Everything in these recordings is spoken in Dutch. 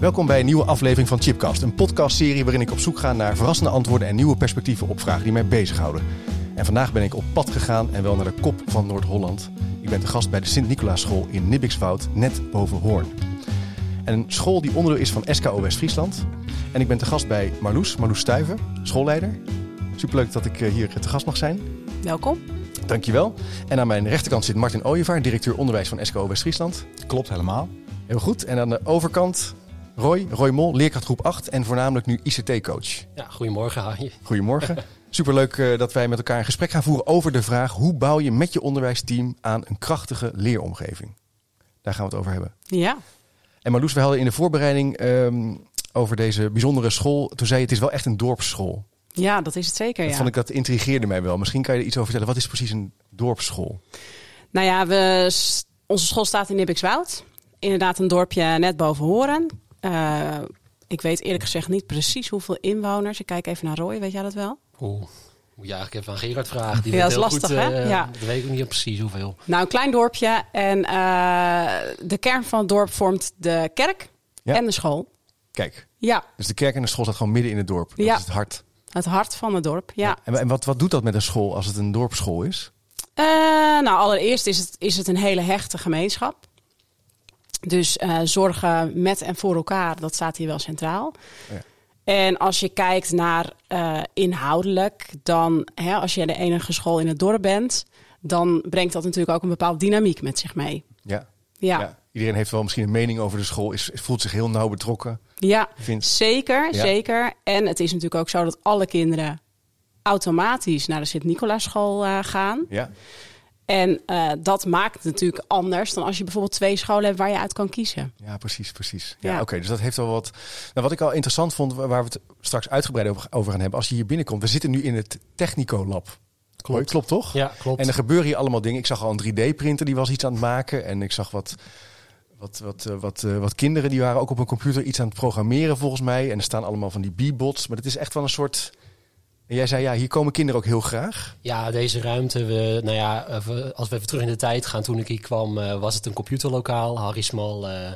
Welkom bij een nieuwe aflevering van Chipcast, een podcastserie waarin ik op zoek ga naar verrassende antwoorden en nieuwe perspectieven op vragen die mij bezighouden. En vandaag ben ik op pad gegaan en wel naar de kop van Noord-Holland. Ik ben te gast bij de Sint-Nicolaaschool in Nibbikswoud, net boven Hoorn. En een school die onderdeel is van SKO West-Friesland. En ik ben te gast bij Marloes, Marloes Stuyven, schoolleider. Superleuk dat ik eh, hier te gast mag zijn. Welkom. Dankjewel. En aan mijn rechterkant zit Martin Ooyevaar, directeur onderwijs van SKO West-Friesland. Klopt helemaal. Heel goed. En aan de overkant Roy, Roy Mol, leerkracht groep 8 en voornamelijk nu ICT-coach. Ja, goedemorgen Harry. Goedemorgen. Superleuk uh, dat wij met elkaar een gesprek gaan voeren over de vraag... hoe bouw je met je onderwijsteam aan een krachtige leeromgeving? Daar gaan we het over hebben. Ja. En Marloes, we hadden in de voorbereiding um, over deze bijzondere school... toen zei je, het is wel echt een dorpsschool. Ja, dat is het zeker, dat ja. Vond ik, dat intrigeerde mij wel. Misschien kan je er iets over vertellen. Wat is precies een dorpsschool? Nou ja, we, onze school staat in Nibbikswoud. Inderdaad een dorpje net boven Horen. Uh, ik weet eerlijk gezegd niet precies hoeveel inwoners. Ik kijk even naar Roy, weet jij dat wel? Oeh, moet je eigenlijk even aan Gerard vragen. Die ja, dat is heel lastig, goed, hè? Uh, ja. Dat weet ik niet precies hoeveel. Nou, een klein dorpje. En uh, de kern van het dorp vormt de kerk ja. en de school. Kijk. Ja. Dus de kerk en de school staat gewoon midden in het dorp. Dat ja. is het hart. Het hart van het dorp, ja. ja. En, en wat, wat doet dat met een school als het een dorpsschool is? Uh, nou, allereerst is het, is het een hele hechte gemeenschap. Dus uh, zorgen met en voor elkaar, dat staat hier wel centraal. Ja. En als je kijkt naar uh, inhoudelijk, dan hè, als je de enige school in het dorp bent, dan brengt dat natuurlijk ook een bepaalde dynamiek met zich mee. Ja. Ja. ja. Iedereen heeft wel misschien een mening over de school, is, voelt zich heel nauw betrokken. Ja, Vindt... zeker, ja. zeker. En het is natuurlijk ook zo dat alle kinderen automatisch naar de Sint-Nicolaaschool uh, gaan. Ja. En uh, dat maakt het natuurlijk anders dan als je bijvoorbeeld twee scholen hebt waar je uit kan kiezen. Ja, precies, precies. Ja, ja. oké. Okay, dus dat heeft wel wat. Nou, wat ik al interessant vond, waar we het straks uitgebreid over, over gaan hebben, als je hier binnenkomt, we zitten nu in het Technico Lab. Klopt. klopt toch? Ja, klopt. En er gebeuren hier allemaal dingen. Ik zag al een 3D-printer die was iets aan het maken. En ik zag wat, wat, wat, wat, wat, uh, wat kinderen die waren ook op een computer iets aan het programmeren volgens mij. En er staan allemaal van die B-bots. Maar het is echt wel een soort en jij zei, ja, hier komen kinderen ook heel graag. Ja, deze ruimte, we, nou ja, als we even terug in de tijd gaan, toen ik hier kwam, uh, was het een computerlokaal. Harry Smal, uh,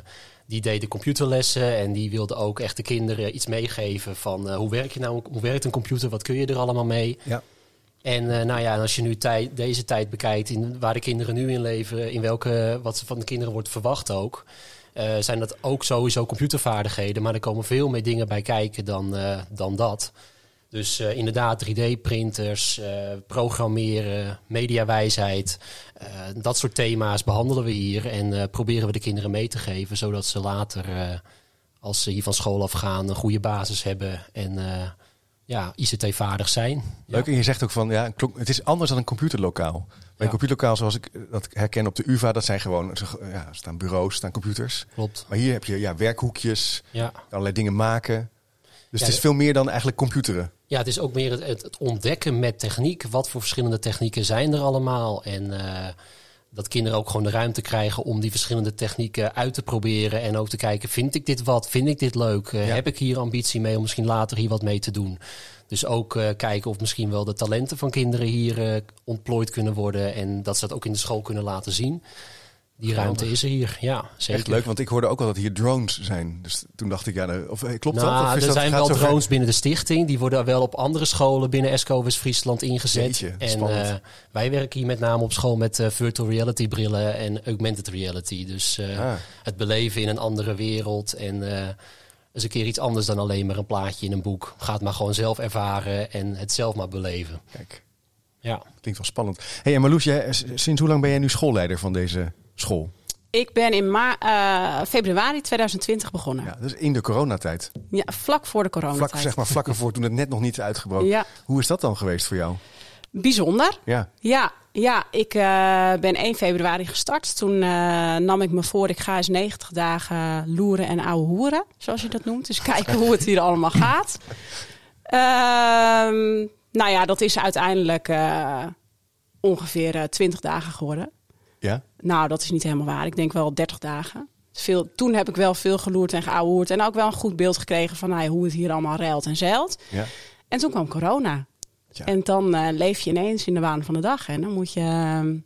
die deed de computerlessen en die wilde ook echt de kinderen iets meegeven van uh, hoe werk je nou, hoe werkt een computer, wat kun je er allemaal mee? Ja. En nou ja, als je nu deze tijd bekijkt, in, waar de kinderen nu in leven, in welke, wat van de kinderen wordt verwacht ook, zijn dat ook sowieso computervaardigheden, maar er komen veel meer dingen bij kijken dan, dan dat. Dus uh, inderdaad, 3D-printers, uh, programmeren, mediawijsheid. Uh, dat soort thema's behandelen we hier en proberen we de kinderen mee te geven, zodat ze later, als ze hier van school afgaan, een goede basis hebben en ja, ICT-vaardig zijn. Leuk, en je zegt ook van, ja, het is anders dan een computerlokaal. Bij een computerlokaal, zoals ik dat herken op de UvA, dat zijn gewoon, ja, staan bureaus, staan computers. Klopt. Maar hier heb je ja, werkhoekjes, ja. allerlei dingen maken. Dus ja, het is veel meer dan eigenlijk computeren. Ja, het is ook meer het, het, ontdekken met techniek. Wat voor verschillende technieken zijn er allemaal? En uh, dat kinderen ook gewoon de ruimte krijgen om die verschillende technieken uit te proberen. En ook te kijken, vind ik dit wat? Vind ik dit leuk? Uh, ja. Heb ik hier ambitie mee om misschien later hier wat mee te doen? Dus ook uh, kijken of misschien wel de talenten van kinderen hier ontplooid kunnen worden. En dat ze dat ook in de school kunnen laten zien. Die ruimte is er hier, ja, zeker. Echt leuk, want ik hoorde ook al dat hier drones zijn. Dus toen dacht ik, ja, of klopt nou, dat? Of er dat, zijn wel drones binnen de stichting. Die worden wel op andere scholen binnen ESCO West-Friesland ingezet. Jeetje, en uh, wij werken hier met name op school met uh, virtual reality brillen en augmented reality. Dus uh, ah. het beleven in een andere wereld en is een keer iets anders dan alleen maar een plaatje in een boek. Gaat maar gewoon zelf ervaren en het zelf maar beleven. Kijk, ja. klinkt wel spannend. Hey, en Marloes, jij, sinds hoe lang ben jij nu schoolleider van deze school? Ik ben in ma uh, februari 2020 begonnen. Ja, dus in de coronatijd. Ja, vlak voor de coronatijd. Vlak, zeg maar vlak ervoor toen het net nog niet is uitgebroken. Ja. Hoe is dat dan geweest voor jou? Bijzonder. Ja. Ja, ja ik uh, ben 1 februari gestart. Toen uh, nam ik me voor, ik ga eens 90 dagen loeren en ouwe hoeren, zoals je dat noemt. Dus kijken hoe het hier allemaal gaat. Ehm, nou ja, dat is uiteindelijk ongeveer 20 dagen geworden. Ja? Nou, dat is niet helemaal waar. Ik denk wel 30 dagen. Veel, toen heb ik wel veel geloerd en geouwehoerd. En ook wel een goed beeld gekregen van nou, hoe het hier allemaal ruilt en zeilt. Ja. En toen kwam corona. Ja. En dan uh, leef je ineens in de waan van de dag. En dan moet je uh,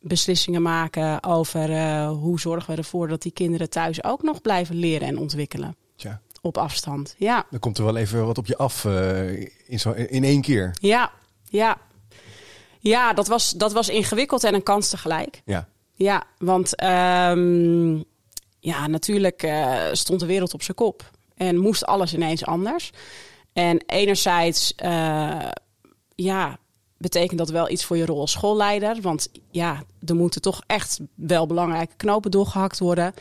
beslissingen maken over uh, hoe zorgen we ervoor dat die kinderen thuis ook nog blijven leren en ontwikkelen. Ja. Op afstand. Ja. Dan komt er wel even wat op je af eh, in, zo, in één keer. Ja, ja. Ja, dat was, dat was ingewikkeld en een kans tegelijk. Ja. Ja, want um, ja, natuurlijk uh, stond de wereld op zijn kop. En moest alles ineens anders. En enerzijds, uh, ja, betekent dat wel iets voor je rol als schoolleider. Want ja, er moeten toch echt wel belangrijke knopen doorgehakt worden.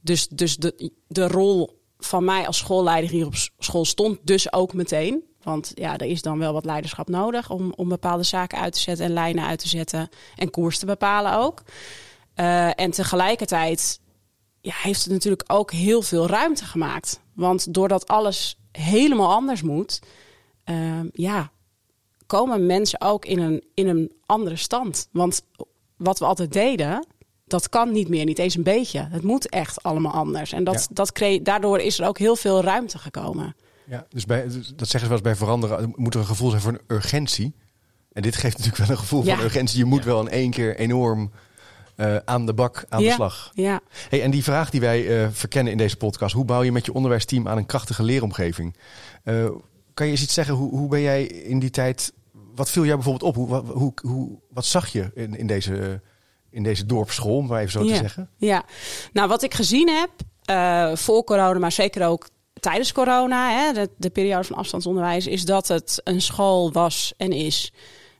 Dus, dus de, de rol van mij als schoolleider hier op school stond dus ook meteen. Want ja, er is dan wel wat leiderschap nodig om, om bepaalde zaken uit te zetten en lijnen uit te zetten en koers te bepalen ook. Uh, en tegelijkertijd ja, heeft het natuurlijk ook heel veel ruimte gemaakt. Want doordat alles helemaal anders moet, uh, ja, komen mensen ook in een, in een andere stand. Want wat we altijd deden, dat kan niet meer, niet eens een beetje. Het moet echt allemaal anders. En dat, Ja. dat daardoor is er ook heel veel ruimte gekomen. Ja, dus bij, dus dat zeggen ze wel eens bij veranderen, moet er een gevoel zijn voor een urgentie. En dit geeft natuurlijk wel een gevoel Ja. van urgentie. Je moet wel in één keer enorm eh, aan de bak, aan de slag. Ja. Hey, en die vraag die wij eh, verkennen in deze podcast, hoe bouw je met je onderwijsteam aan een krachtige leeromgeving? Eh, kan je eens iets zeggen, hoe, hoe ben jij in die tijd, wat viel jou bijvoorbeeld op? Hoe, wat, hoe, hoe, wat zag je in, in, deze, in deze dorpsschool, om maar even zo te zeggen? Ja, nou wat ik gezien heb eh, voor corona, maar zeker ook tijdens corona, hè, de, de periode van afstandsonderwijs, is dat het een school was en is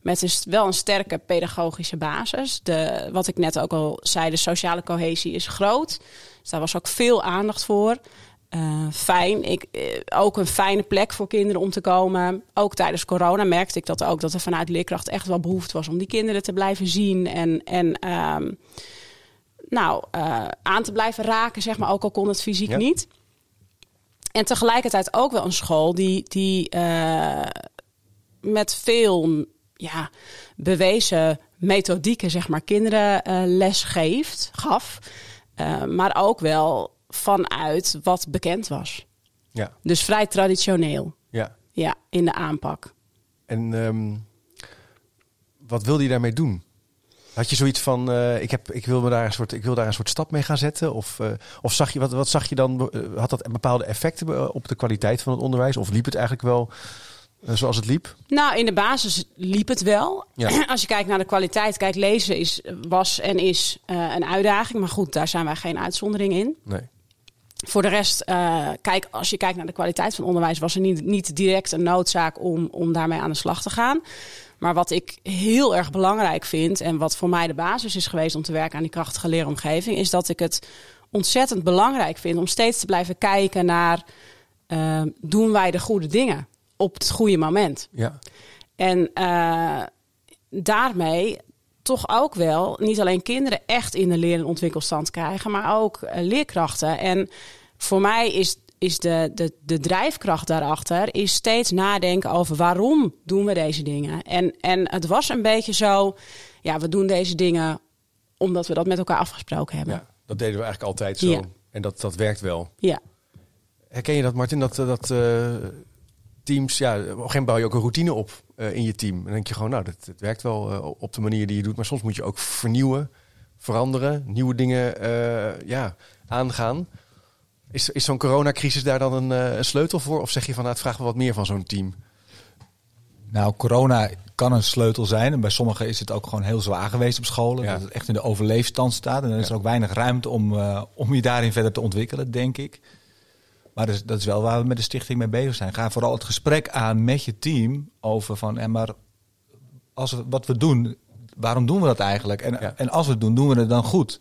met een, wel een sterke pedagogische basis. De, wat ik net ook al zei, de sociale cohesie is groot. Dus daar was ook veel aandacht voor. Eh, fijn. Ik, eh, ook een fijne plek voor kinderen om te komen. Ook tijdens corona merkte ik dat ook. Dat er vanuit leerkracht echt wel behoefte was om die kinderen te blijven zien. En, en ehm, nou, eh, aan te blijven raken, zeg maar. Ook al kon het fysiek Ja. niet. En tegelijkertijd ook wel een school die, die eh, met veel ja, bewezen methodieken, zeg maar, kinderen eh, les geeft, gaf. Eh, maar ook wel vanuit wat bekend was. Ja, Dus vrij traditioneel, ja. ja, in de aanpak. En ehm, wat wilde je daarmee doen? Had je zoiets van, eh, ik, heb, ik, wil me daar een soort, ik wil daar een soort stap mee gaan zetten? Of, eh, of zag je, wat, wat zag je dan? eh, had dat bepaalde effecten op de kwaliteit van het onderwijs? Of liep het eigenlijk wel zoals het liep? Nou, in de basis liep het wel. Ja. Als je kijkt naar de kwaliteit, kijk, lezen is, was en is een uitdaging. Maar goed, daar zijn wij geen uitzondering in. Nee. Voor de rest, kijk, als je kijkt naar de kwaliteit van onderwijs, was er niet, niet direct een noodzaak om, om daarmee aan de slag te gaan. Maar wat ik heel erg belangrijk vind en wat voor mij de basis is geweest om te werken aan die krachtige leeromgeving, is dat ik het ontzettend belangrijk vind om steeds te blijven kijken naar eh, doen wij de goede dingen op het goede moment. Ja. En eh, daarmee toch ook wel niet alleen kinderen echt in de leer- en ontwikkelstand krijgen, maar ook eh, leerkrachten. En voor mij is, is de, de, de drijfkracht daarachter is steeds nadenken over waarom doen we deze dingen. En, en het was een beetje zo, ja, we doen deze dingen omdat we dat met elkaar afgesproken hebben. ja, dat deden we eigenlijk altijd zo. Ja. En dat, dat werkt wel. Ja. Herken je dat, Martin? Dat, eh, dat eh, teams, ja, op een gegeven moment bouw je ook een routine op eh, in je team. En dan denk je gewoon, nou, dat, dat werkt wel op de manier die je doet. Maar soms moet je ook vernieuwen, veranderen, nieuwe dingen ja, aangaan. Is, is zo'n coronacrisis daar dan een, eh, een sleutel voor? Of zeg je van, nou, het vraagt wel wat meer van zo'n team? Nou, corona kan een sleutel zijn. En bij sommigen is het ook gewoon heel zwaar geweest op scholen. Ja. Dat het echt in de overleefstand staat. En dan is Ja. er ook weinig ruimte om, eh, om je daarin verder te ontwikkelen, denk ik. Maar dat is, dat is wel waar we met de stichting mee bezig zijn. Ga vooral het gesprek aan met je team over van... En maar als we, wat we doen, waarom doen we dat eigenlijk? En, Ja. en als we het doen, doen we het dan goed?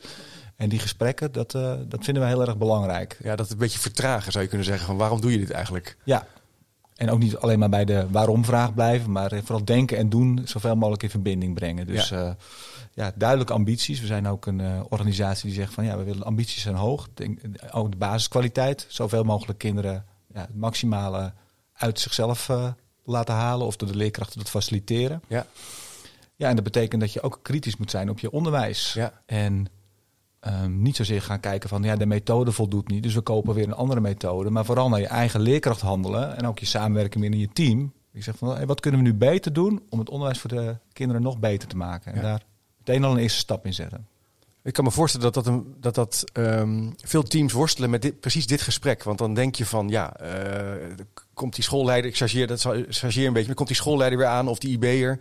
En die gesprekken, dat, eh, dat vinden we heel erg belangrijk. Ja, dat een beetje vertragen zou je kunnen zeggen. Van waarom doe je dit eigenlijk? Ja, En ook niet alleen maar bij de waarom-vraag blijven, maar vooral denken en doen zoveel mogelijk in verbinding brengen. Dus ja, ja duidelijke ambities. We zijn ook een organisatie die zegt van ja, we willen ambities zijn hoog. Denk, ook de basiskwaliteit. Zoveel mogelijk kinderen ja, het maximale uit zichzelf laten halen of door de leerkrachten dat faciliteren. Ja. Ja, en dat betekent dat je ook kritisch moet zijn op je onderwijs. Ja. En um, niet zozeer gaan kijken van ja, de methode voldoet niet, dus we kopen weer een andere methode. Maar vooral naar je eigen leerkracht handelen en ook je samenwerking binnen je team. Je zegt van hey, wat kunnen we nu beter doen om het onderwijs voor de kinderen nog beter te maken. En daar meteen al een eerste stap in zetten. Ik kan me voorstellen dat dat, dat, dat um, veel teams worstelen met dit, precies dit gesprek. Want dan denk je van, ja, uh, komt die schoolleider, ik chargeer, dat chargeer een beetje, maar komt die schoolleider weer aan of die IB'er.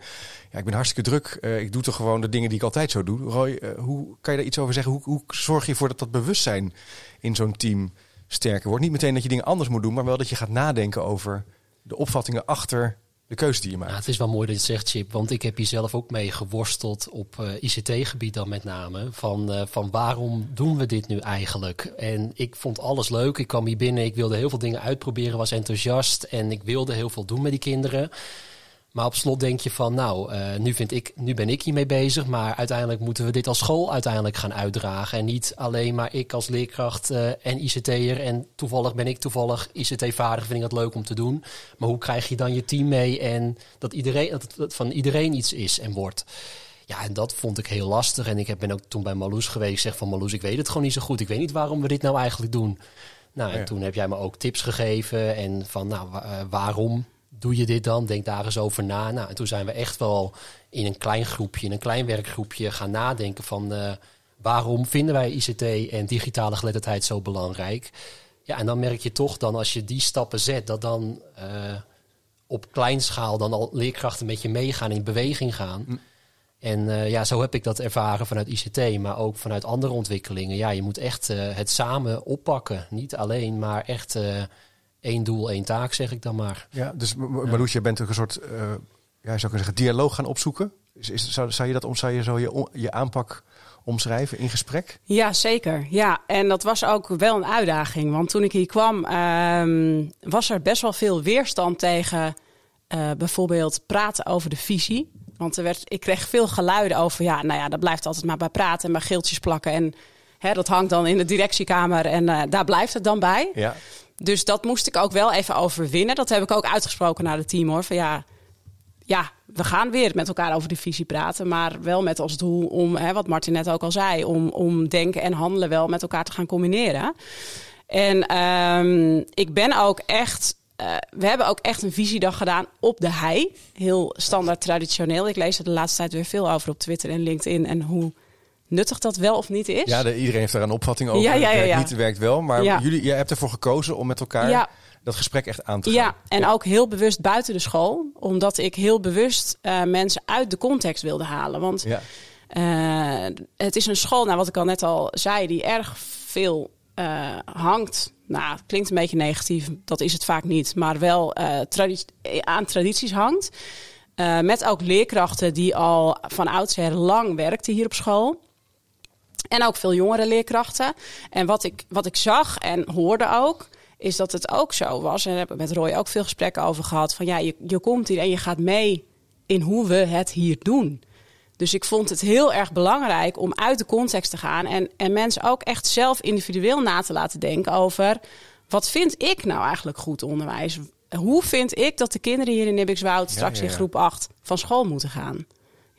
Ja, ik ben hartstikke druk. Uh, ik doe toch gewoon de dingen die ik altijd zo doe. Roy, uh, hoe kan je daar iets over zeggen? Hoe, hoe zorg je ervoor dat dat bewustzijn in zo'n team sterker wordt? Niet meteen dat je dingen anders moet doen, maar wel dat je gaat nadenken over de opvattingen achter de keuze die je maakt. Het is wel mooi dat je het zegt, Chip. Want ik heb hier zelf ook mee geworsteld op uh, ICT-gebied dan met name. Van, uh, van waarom doen we dit nu eigenlijk? En ik vond alles leuk. Ik kwam hier binnen, ik wilde heel veel dingen uitproberen, was enthousiast. En ik wilde heel veel doen met die kinderen. Maar op slot denk je van, nou, uh, nu, vind ik, nu ben ik hiermee bezig. Maar uiteindelijk moeten we dit als school uiteindelijk gaan uitdragen. En niet alleen maar ik als leerkracht uh, en ICT'er. En toevallig ben ik toevallig ICT-vaardig, vind ik dat leuk om te doen. Maar hoe krijg je dan je team mee en dat, iedereen, dat het van iedereen iets is en wordt? Ja, en dat vond ik heel lastig. En ik ben ook toen bij Marloes geweest. Ik zeg van Marloes, ik weet het gewoon niet zo goed. Ik weet niet waarom we dit nou eigenlijk doen. Nou, en ja. toen heb jij me ook tips gegeven. En van, nou, uh, waarom doe je dit dan? Denk daar eens over na. Nou, en toen zijn we echt wel in een klein groepje, in een klein werkgroepje gaan nadenken van uh, waarom vinden wij ICT en digitale geletterdheid zo belangrijk? Ja, en dan merk je toch dan als je die stappen zet, dat dan uh, op kleinschaal dan al leerkrachten met je meegaan, in beweging gaan. Mm. En uh, ja, zo heb ik dat ervaren vanuit ICT, maar ook vanuit andere ontwikkelingen. Ja, je moet echt het samen oppakken. Niet alleen, maar echt één doel, één taak, zeg ik dan maar. Ja, dus Marloes, je bent ook een soort, uh, ja, zou kunnen zeggen, dialoog gaan opzoeken. Is, is, zou, zou je dat om, zou je zo je, je aanpak omschrijven in gesprek? Ja, zeker. Ja, en dat was ook wel een uitdaging. Want toen ik hier kwam, um, was er best wel veel weerstand tegen uh, bijvoorbeeld praten over de visie. Want er werd, ik kreeg veel geluiden over, ja, nou ja, dat blijft altijd maar bij praten en bij geeltjes plakken. En hè, dat hangt dan in de directiekamer en uh, daar blijft het dan bij. Ja. Dus dat moest ik ook wel even overwinnen. Dat heb ik ook uitgesproken naar het team hoor. Van ja, ja, we gaan weer met elkaar over de visie praten. Maar wel met als doel om, hè, wat Martin net ook al zei, om, om denken en handelen wel met elkaar te gaan combineren. En um, ik ben ook echt. Uh, we hebben ook echt een visiedag gedaan op de hei. Heel standaard traditioneel. Ik lees er de laatste tijd weer veel over op Twitter en LinkedIn. En hoe nuttig dat wel of niet is. Ja, de, iedereen heeft daar een opvatting over. Ja, ja, ja, ja. Het niet werkt wel, maar jullie, jij hebt ervoor gekozen om met elkaar dat gesprek echt aan te gaan. Ja, en ook heel bewust buiten de school, omdat ik heel bewust uh, mensen uit de context wilde halen. Want uh, het is een school, nou wat ik al net al zei, die erg veel uh, hangt. Nou, het klinkt een beetje negatief, dat is het vaak niet, maar wel aan tradities hangt. Met ook leerkrachten die al van oudsher lang werkten hier op school. En ook veel jongere leerkrachten. En wat ik, wat ik zag en hoorde ook, is dat het ook zo was. En daar heb ik met Roy ook veel gesprekken over gehad. Van ja, je, je komt hier en je gaat mee in hoe we het hier doen. Dus ik vond het heel erg belangrijk om uit de context te gaan. En, en mensen ook echt zelf individueel na te laten denken over... wat vind ik nou eigenlijk goed onderwijs? Hoe vind ik dat de kinderen hier in Nibbikswoud straks ja, ja, ja. in groep 8 van school moeten gaan?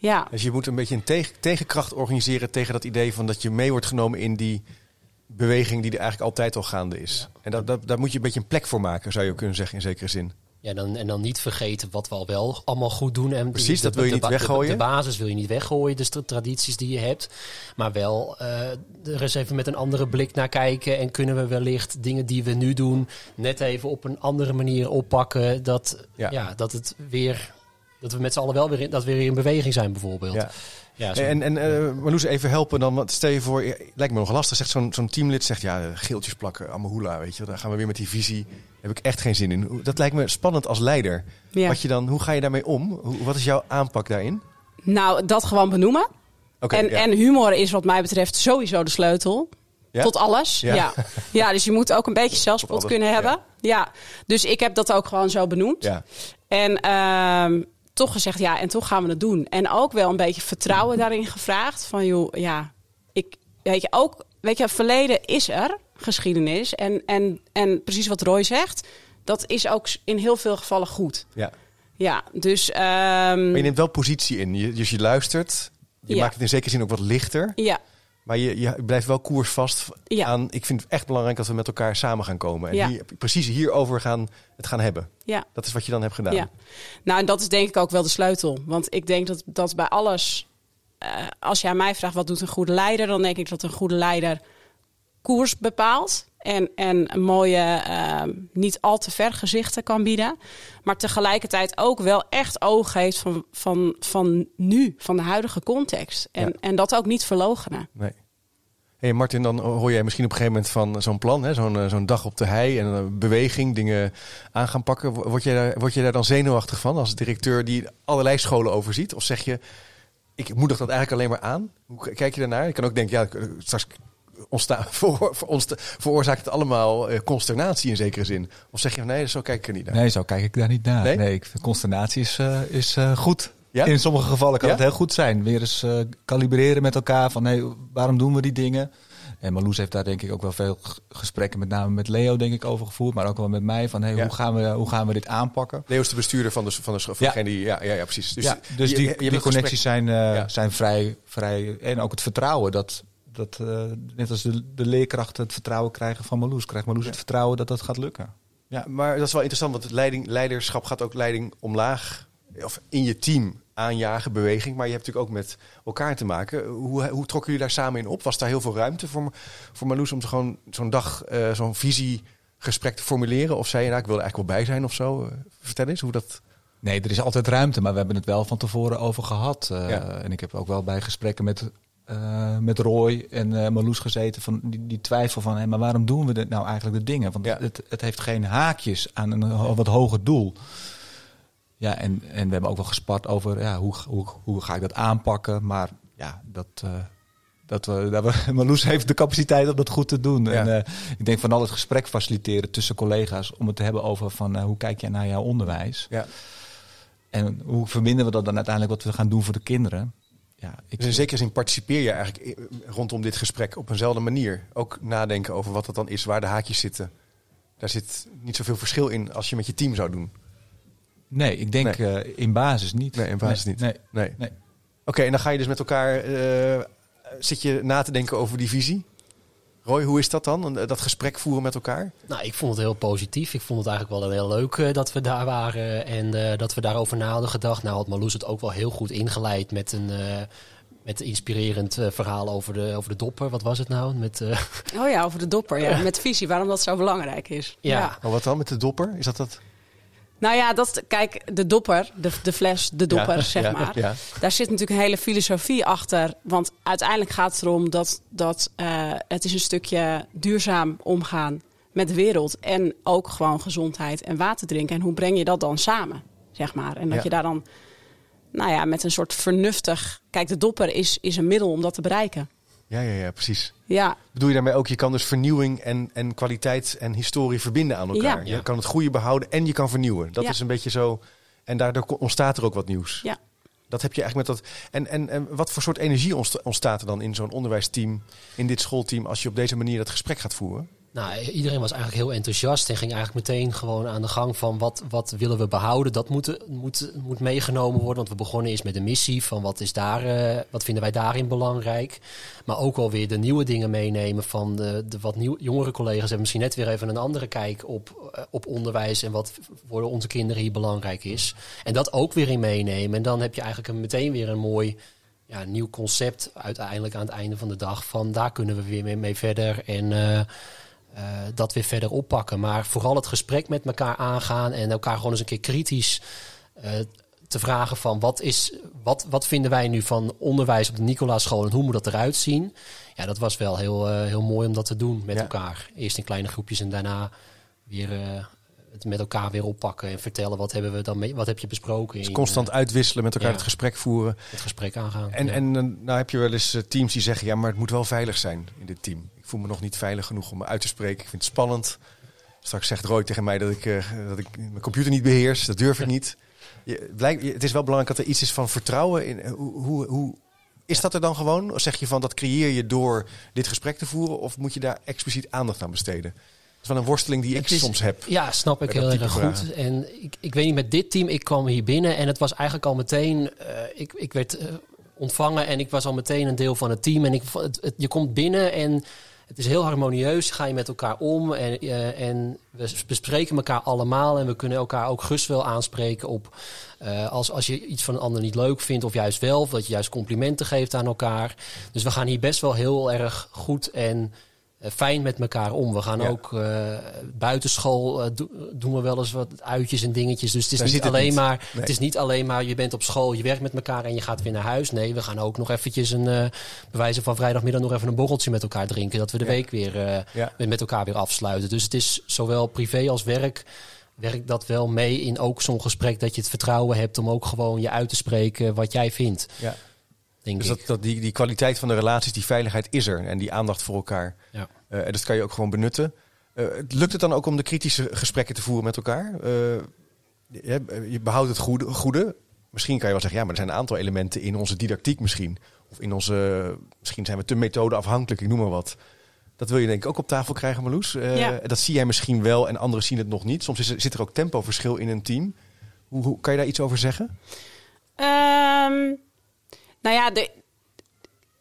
Ja. Dus je moet een beetje een tegen, tegenkracht organiseren tegen dat idee van dat je mee wordt genomen in die beweging die er eigenlijk altijd al gaande is. Ja. En dat, dat, daar moet je een beetje een plek voor maken, zou je kunnen zeggen in zekere zin. Ja, dan, en dan niet vergeten wat we al wel allemaal goed doen. En Precies, de, dat wil je de, niet weggooien. De, de, basis wil je niet weggooien, dus de tradities die je hebt. Maar wel uh, er eens even met een andere blik naar kijken. En kunnen we wellicht dingen die we nu doen net even op een andere manier oppakken. Dat, ja. ja dat het weer dat we met z'n allen wel weer in, dat we weer in beweging zijn, bijvoorbeeld. Ja. Ja, en en uh, Marloes, even helpen dan. Want stel je voor, lijkt me nog lastig. Zegt zo'n zo'n teamlid zegt ja, geeltjes plakken, amahula, weet je. Dan gaan we weer met die visie. Daar heb ik echt geen zin in. Dat lijkt me spannend als leider. Ja. Wat je dan, hoe ga je daarmee om? Hoe, wat is jouw aanpak daarin? Nou, dat gewoon benoemen. Okay, en, ja. en humor is wat mij betreft sowieso de sleutel. Ja? Tot alles. Ja. Ja. Ja. dus je moet ook een beetje zelfspot kunnen hebben. Ja. Dus ik heb dat ook gewoon zo benoemd. Ja. En ehm, toch gezegd, ja, en toch gaan we het doen. En ook wel een beetje vertrouwen daarin gevraagd. Van joh, ja, ik weet je ook, weet je, verleden is er, geschiedenis. En, en, en precies wat Roy zegt, dat is ook in heel veel gevallen goed. ja. Ja, dus ehm, Maar je neemt wel positie in. Je, dus je luistert. Je Ja. maakt het in zekere zin ook wat lichter. ja, Maar je, je blijft wel koersvast Ja. aan... Ik vind het echt belangrijk dat we met elkaar samen gaan komen. En Ja. hier, precies hierover gaan, het gaan hebben. ja. Dat is wat je dan hebt gedaan. Ja, nou en dat is denk ik ook wel de sleutel. Want ik denk dat, dat bij alles, eh, als jij mij vraagt wat doet een goede leider, dan denk ik dat een goede leider koers bepaalt. En, en mooie, eh, niet al te ver gezichten kan bieden. Maar tegelijkertijd ook wel echt oog heeft van, van, van nu, van de huidige context. En, Ja. en dat ook niet verlogenen. Nee. Hey Martin, dan hoor jij misschien op een gegeven moment van zo'n plan, hè? Zo'n, eh, zo'n dag op de hei en een beweging, dingen aan gaan pakken. Word je, daar, word je daar dan zenuwachtig van als directeur die allerlei scholen overziet? Of zeg je, ik moedig dat eigenlijk alleen maar aan? Hoe kijk je daarnaar? Je kan ook denken, ja, straks ontstaan, voor, voor ons veroorzaakt het allemaal eh, consternatie in zekere zin. Of zeg je, van, nee, zo kijk ik er niet naar. Nee, zo kijk ik daar niet naar. Nee? Nee, ik vind consternatie is, eh, is eh, goed. Ja? In sommige gevallen kan Ja? het heel goed zijn. Weer eens kalibreren met elkaar van hey, waarom doen we die dingen? En Marloes heeft daar denk ik ook wel veel gesprekken, met name met Leo denk ik over gevoerd, maar ook wel met mij van hey, Ja. hoe, gaan we, hoe gaan we dit aanpakken? Leo is de bestuurder van de, van de, van Ja. degene die, ja, ja, ja, precies. Dus, ja, dus die, je die connecties zijn, zijn vrij, vrij. En ook het vertrouwen dat, dat eh, net als de, de leerkrachten het vertrouwen krijgen van Marloes, krijgt Marloes het vertrouwen dat dat gaat lukken. Ja, maar dat is wel interessant, want leiding, leiderschap gaat ook leiding omlaag. Of in je team aanjagen, beweging. Maar je hebt natuurlijk ook met elkaar te maken. Hoe, hoe trokken jullie daar samen in op? Was daar heel veel ruimte voor, voor Marloes om gewoon zo'n dag, eh, zo'n visiegesprek te formuleren? Of zei je, nou, ik wil er eigenlijk wel bij zijn of zo? Eh, vertel eens hoe dat... Nee, er is altijd ruimte, maar we hebben het wel van tevoren over gehad. Eh, Ja. En ik heb ook wel bij gesprekken met, eh, met Roy en Marloes gezeten van die, die twijfel van, hé, maar waarom doen we dit nou eigenlijk de dingen? Want Ja. het, het heeft geen haakjes aan een ho- wat hoger doel. Ja, en, en we hebben ook wel gespart over ja, hoe, hoe, hoe ga ik dat aanpakken. Maar ja, dat, eh, dat we, dat we, Marloes heeft de capaciteit om dat goed te doen. Ja. En ik denk van al het gesprek faciliteren tussen collega's om het te hebben over van hoe kijk jij naar jouw onderwijs. Ja. En hoe verbinden we dat dan uiteindelijk wat we gaan doen voor de kinderen? Ja, ik, Dus in zekere zin participeer je eigenlijk rondom dit gesprek op eenzelfde manier. Ook nadenken over wat dat dan is, waar de haakjes zitten. Daar zit niet zoveel verschil in als je met je team zou doen. nee, ik denk Nee. eh, in basis niet. Nee, in basis niet. Nee, Nee. Oké, en dan ga je dus met elkaar. eh, zit je na te denken over die visie? Roy, hoe is dat dan? Dat gesprek voeren met elkaar? Nou, ik vond het heel positief. Ik vond het eigenlijk wel heel leuk eh, dat we daar waren en eh, dat we daarover na hadden gedacht. Nou had Marloes het ook wel heel goed ingeleid met een, eh, met een inspirerend verhaal over de, over de dopper. Wat was het nou? Met, eh, Oh ja, over de dopper. Ja. Met visie, waarom dat zo belangrijk is. Ja. Oh, wat dan met de dopper? Is dat dat? Nou ja, dat, kijk, de dopper, de, de fles, de dopper, Ja, zeg ja, maar. ja. Daar zit natuurlijk een hele filosofie achter. Want uiteindelijk gaat het erom dat, dat eh, het is een stukje duurzaam omgaan met de wereld. En ook gewoon gezondheid en water drinken. En hoe breng je dat dan samen, zeg maar. En dat je daar dan, nou ja, met een soort vernuftig... Kijk, de dopper is, is een middel om dat te bereiken. Ja, ja, ja, precies. Ja, Bedoel je daarmee ook, je kan dus vernieuwing en, en kwaliteit en historie verbinden aan elkaar. Ja. Je kan het goede behouden en je kan vernieuwen. Dat is een beetje zo. En daardoor ontstaat er ook wat nieuws. ja. Dat heb je eigenlijk met dat. En, en, en wat voor soort energie ontsta- ontstaat er dan in zo'n onderwijsteam, in dit schoolteam, als je op deze manier dat gesprek gaat voeren? Nou, iedereen was eigenlijk heel enthousiast en ging eigenlijk meteen gewoon aan de gang van wat, wat willen we behouden. Dat moet, moet, moet meegenomen worden, want we begonnen eerst met een missie van wat, is daar, eh, wat vinden wij daarin belangrijk. Maar ook alweer de nieuwe dingen meenemen van de, de wat nieuw, jongere collega's hebben misschien net weer even een andere kijk op, eh, op onderwijs en wat voor onze kinderen hier belangrijk is. En dat ook weer in meenemen. En dan heb je eigenlijk een, meteen weer een mooi ja, nieuw concept uiteindelijk aan het einde van de dag. Van daar kunnen we weer mee, mee verder en eh, eh, dat weer verder oppakken. Maar vooral het gesprek met elkaar aangaan en elkaar gewoon eens een keer kritisch eh, te vragen van wat, is, wat, wat vinden wij nu van onderwijs op de Nicolaaschool en hoe moet dat eruit zien? Ja, dat was wel heel, eh, heel mooi om dat te doen met Ja. elkaar. Eerst in kleine groepjes en daarna weer het met elkaar weer oppakken en vertellen wat hebben we dan mee, wat heb je besproken Dus constant uitwisselen, met elkaar ja. het gesprek voeren. het gesprek aangaan. En, Ja. en nou heb je wel eens teams die zeggen, ja, maar het moet wel veilig zijn in dit team. Ik voel me nog niet veilig genoeg om me uit te spreken. Ik vind het spannend. Straks zegt Roy tegen mij dat ik, uh, dat ik mijn computer niet beheers. Dat durf ik niet. Je, het is wel belangrijk dat er iets is van vertrouwen in. Hoe, hoe, hoe is dat er dan gewoon? Of zeg je van dat creëer je door dit gesprek te voeren? Of moet je daar expliciet aandacht aan besteden? Dat is wel een worsteling die ik soms heb. Ja, snap ik heel erg goed. En ik, ik weet niet, met dit team, ik kwam hier binnen en het was eigenlijk al meteen. Uh, ik, ik werd uh, ontvangen en ik was al meteen een deel van het team. En ik, het, het, je komt binnen en het is heel harmonieus. Ga je met elkaar om en, uh, en we bespreken elkaar allemaal. En we kunnen elkaar ook gerust wel aanspreken op uh, als, als je iets van een ander niet leuk vindt, of juist wel, of dat je juist complimenten geeft aan elkaar. Dus we gaan hier best wel heel erg goed en fijn met elkaar om. We gaan ja. ook uh, buitenschool do, doen we wel eens wat uitjes en dingetjes. Dus het is, niet alleen, niet. Maar, nee. het is niet alleen maar je bent op school, je werkt met elkaar en je gaat weer naar huis. Nee, we gaan ook nog eventjes een uh, bewijzen van vrijdagmiddag nog even een borreltje met elkaar drinken. Dat we de ja. week weer ja. met elkaar weer afsluiten. Dus het is zowel privé als werk werkt dat wel mee in ook zo'n gesprek dat je het vertrouwen hebt om ook gewoon je uit te spreken wat jij vindt. Ja. Denk dus dat, dat die, die kwaliteit van de relaties, die veiligheid is er en die aandacht voor elkaar. Ja. Uh, en dat kan je ook gewoon benutten. Uh, lukt het dan ook om de kritische gesprekken te voeren met elkaar? Uh, je, je, behoudt het goede, goede. Misschien kan je wel zeggen, ja, maar er zijn een aantal elementen in onze didactiek misschien. Of in onze, misschien zijn we te methodeafhankelijk, ik noem maar wat. Dat wil je denk ik ook op tafel krijgen, Marloes. Uh, ja. Dat zie jij misschien wel en anderen zien het nog niet. Soms is er, zit er ook tempoverschil in een team. Hoe, hoe kan je daar iets over zeggen? Um, nou ja, de,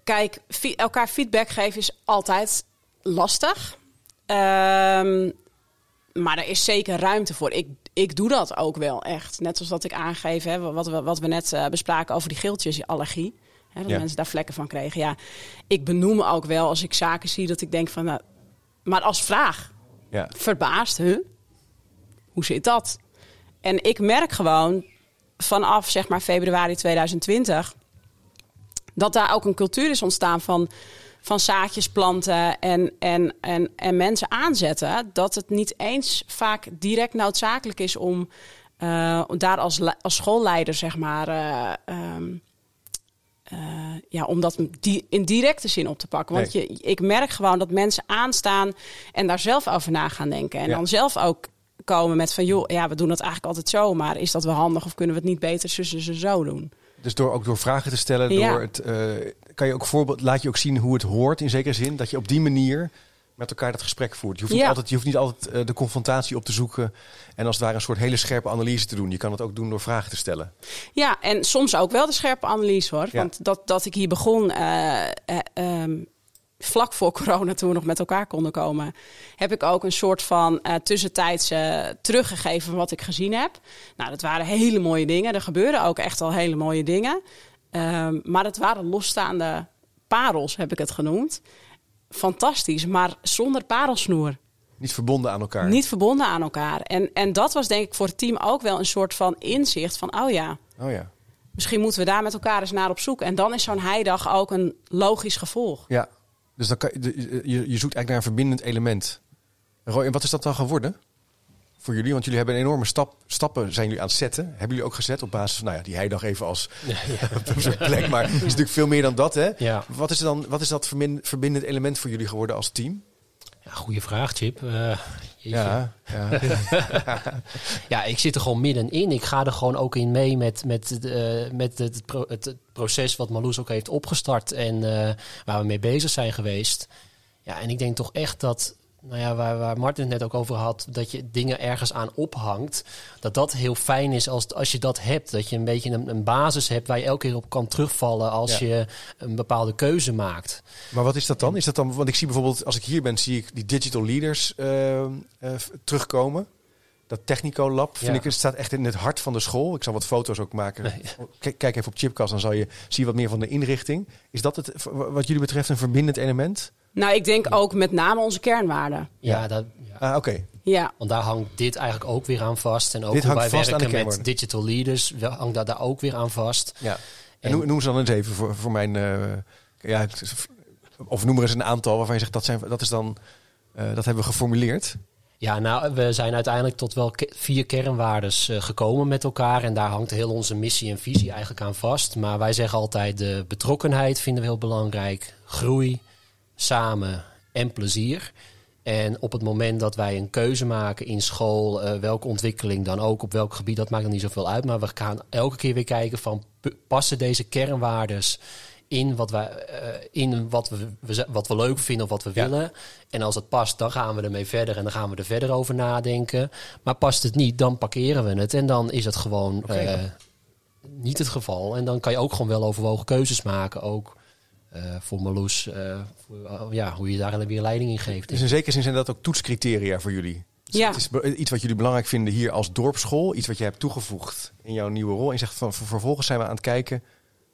kijk, elkaar feedback geven is altijd lastig. Um, maar er is zeker ruimte voor. Ik, ik doe dat ook wel echt. Net zoals dat ik aangeef, hè, wat, we, wat we net uh, bespraken over die geeltjesallergie. Hè, dat ja. mensen daar vlekken van kregen. Ja, ik benoem ook wel als ik zaken zie dat ik denk van... Nou, maar als vraag. Ja. Verbaasd, huh? Hoe zit dat? En ik merk gewoon vanaf zeg maar februari 2020... dat daar ook een cultuur is ontstaan van, van zaadjes planten en, en, en, en mensen aanzetten. Dat het niet eens vaak direct noodzakelijk is om... Uh, daar als, als schoolleider, zeg maar... Uh, um, uh, ja, om dat in directe zin op te pakken. Want nee. je, ik merk gewoon dat mensen aanstaan en daar zelf over na gaan denken. En ja. dan zelf ook komen met van, joh, ja, we doen dat eigenlijk altijd zo. Maar is dat wel handig of kunnen we het niet beter zussen ze zo doen? Dus door ook door vragen te stellen, ja. door het, uh, kan je ook voorbeeld, laat je ook zien hoe het hoort in zekere zin. Dat je op die manier met elkaar dat gesprek voert. Je hoeft, ja. niet, altijd, je hoeft niet altijd uh, de confrontatie op te zoeken en als het ware een soort hele scherpe analyse te doen. Je kan het ook doen door vragen te stellen. Ja, en soms ook wel de scherpe analyse hoor. Ja. Want dat, dat ik hier begon, uh, uh, um, vlak voor corona, toen we nog met elkaar konden komen, heb ik ook een soort van uh, tussentijds uh, teruggegeven van wat ik gezien heb. Nou, dat waren hele mooie dingen. Er gebeurden ook echt al hele mooie dingen. Um, maar het waren losstaande parels, heb ik het genoemd fantastisch, maar zonder parelsnoer. Niet verbonden aan elkaar. Niet verbonden aan elkaar. En, en dat was denk ik voor het team ook wel een soort van inzicht van, oh ja, oh ja. misschien moeten we daar met elkaar eens naar op zoek. En dan is zo'n heidag ook een logisch gevolg. Ja, dus dan kan je, je, zoekt eigenlijk naar een verbindend element. Roy, en wat is dat dan geworden? voor jullie? Want jullie hebben een enorme stap, stappen zijn jullie aan het zetten. Hebben jullie ook gezet op basis van, nou ja, die heidag even als ja, ja. plek. Maar het is natuurlijk veel meer dan dat, hè? Ja. Wat is, dan, wat is dat verbindend element voor jullie geworden als team? Ja, goede vraag, Chip. Uh, ja, ja. ja, ik zit er gewoon middenin. Ik ga er gewoon ook in mee met, met, uh, met het, het, het, proces wat Marloes ook heeft opgestart en uh, waar we mee bezig zijn geweest. Ja, en ik denk toch echt dat nou ja, waar, waar Martin het net ook over had, dat je dingen ergens aan ophangt. Dat dat heel fijn is als, als je dat hebt. Dat je een beetje een, een basis hebt waar je elke keer op kan terugvallen als ja. je een bepaalde keuze maakt. Maar wat is dat dan? Is dat dan? Want ik zie bijvoorbeeld, als ik hier ben, zie ik die digital leaders uh, uh, terugkomen. Dat Technico Lab, vind ja. ik, het staat echt in het hart van de school. Ik zal wat foto's ook maken. Ja. Kijk even op Chipcast, dan zal je zien wat meer van de inrichting. Is dat het, wat jullie betreft, een verbindend element? Nou, ik denk ook met name onze kernwaarden. Ja, dat, ja. Ah, oké. Okay. Ja. Want daar hangt dit eigenlijk ook weer aan vast. En ook dit hoe wij werken met digital leaders hangt dat daar ook weer aan vast. Ja. En, en noem ze dan eens even voor, voor mijn... Uh, ja, of noem er eens een aantal waarvan je zegt dat, zijn, dat is dan... Uh, dat hebben we geformuleerd. Ja, nou, we zijn uiteindelijk tot wel vier kernwaardes uh, gekomen met elkaar. En daar hangt heel onze missie en visie eigenlijk aan vast. Maar wij zeggen altijd de betrokkenheid vinden we heel belangrijk. Groei, samen en plezier. En op het moment dat wij een keuze maken in school, eh, welke ontwikkeling dan ook, op welk gebied, dat maakt dan niet zoveel uit. Maar we gaan elke keer weer kijken van passen deze kernwaardes in wat, wij, eh, in wat, we, wat we leuk vinden of wat we Ja. willen. En als het past, dan gaan we ermee verder en dan gaan we er verder over nadenken. Maar past het niet, dan parkeren we het. En dan is het gewoon eh, niet het geval. En dan kan je ook gewoon wel overwogen keuzes maken. Ook eh, voor Marloes, eh, voor, eh, ja, hoe je daar weer leiding in geeft. Dus in zekere zin zijn dat ook toetscriteria voor jullie. Dus Ja. Het is iets wat jullie belangrijk vinden hier als dorpsschool. Iets wat jij hebt toegevoegd in jouw nieuwe rol. En je zegt van ver- vervolgens zijn we aan het kijken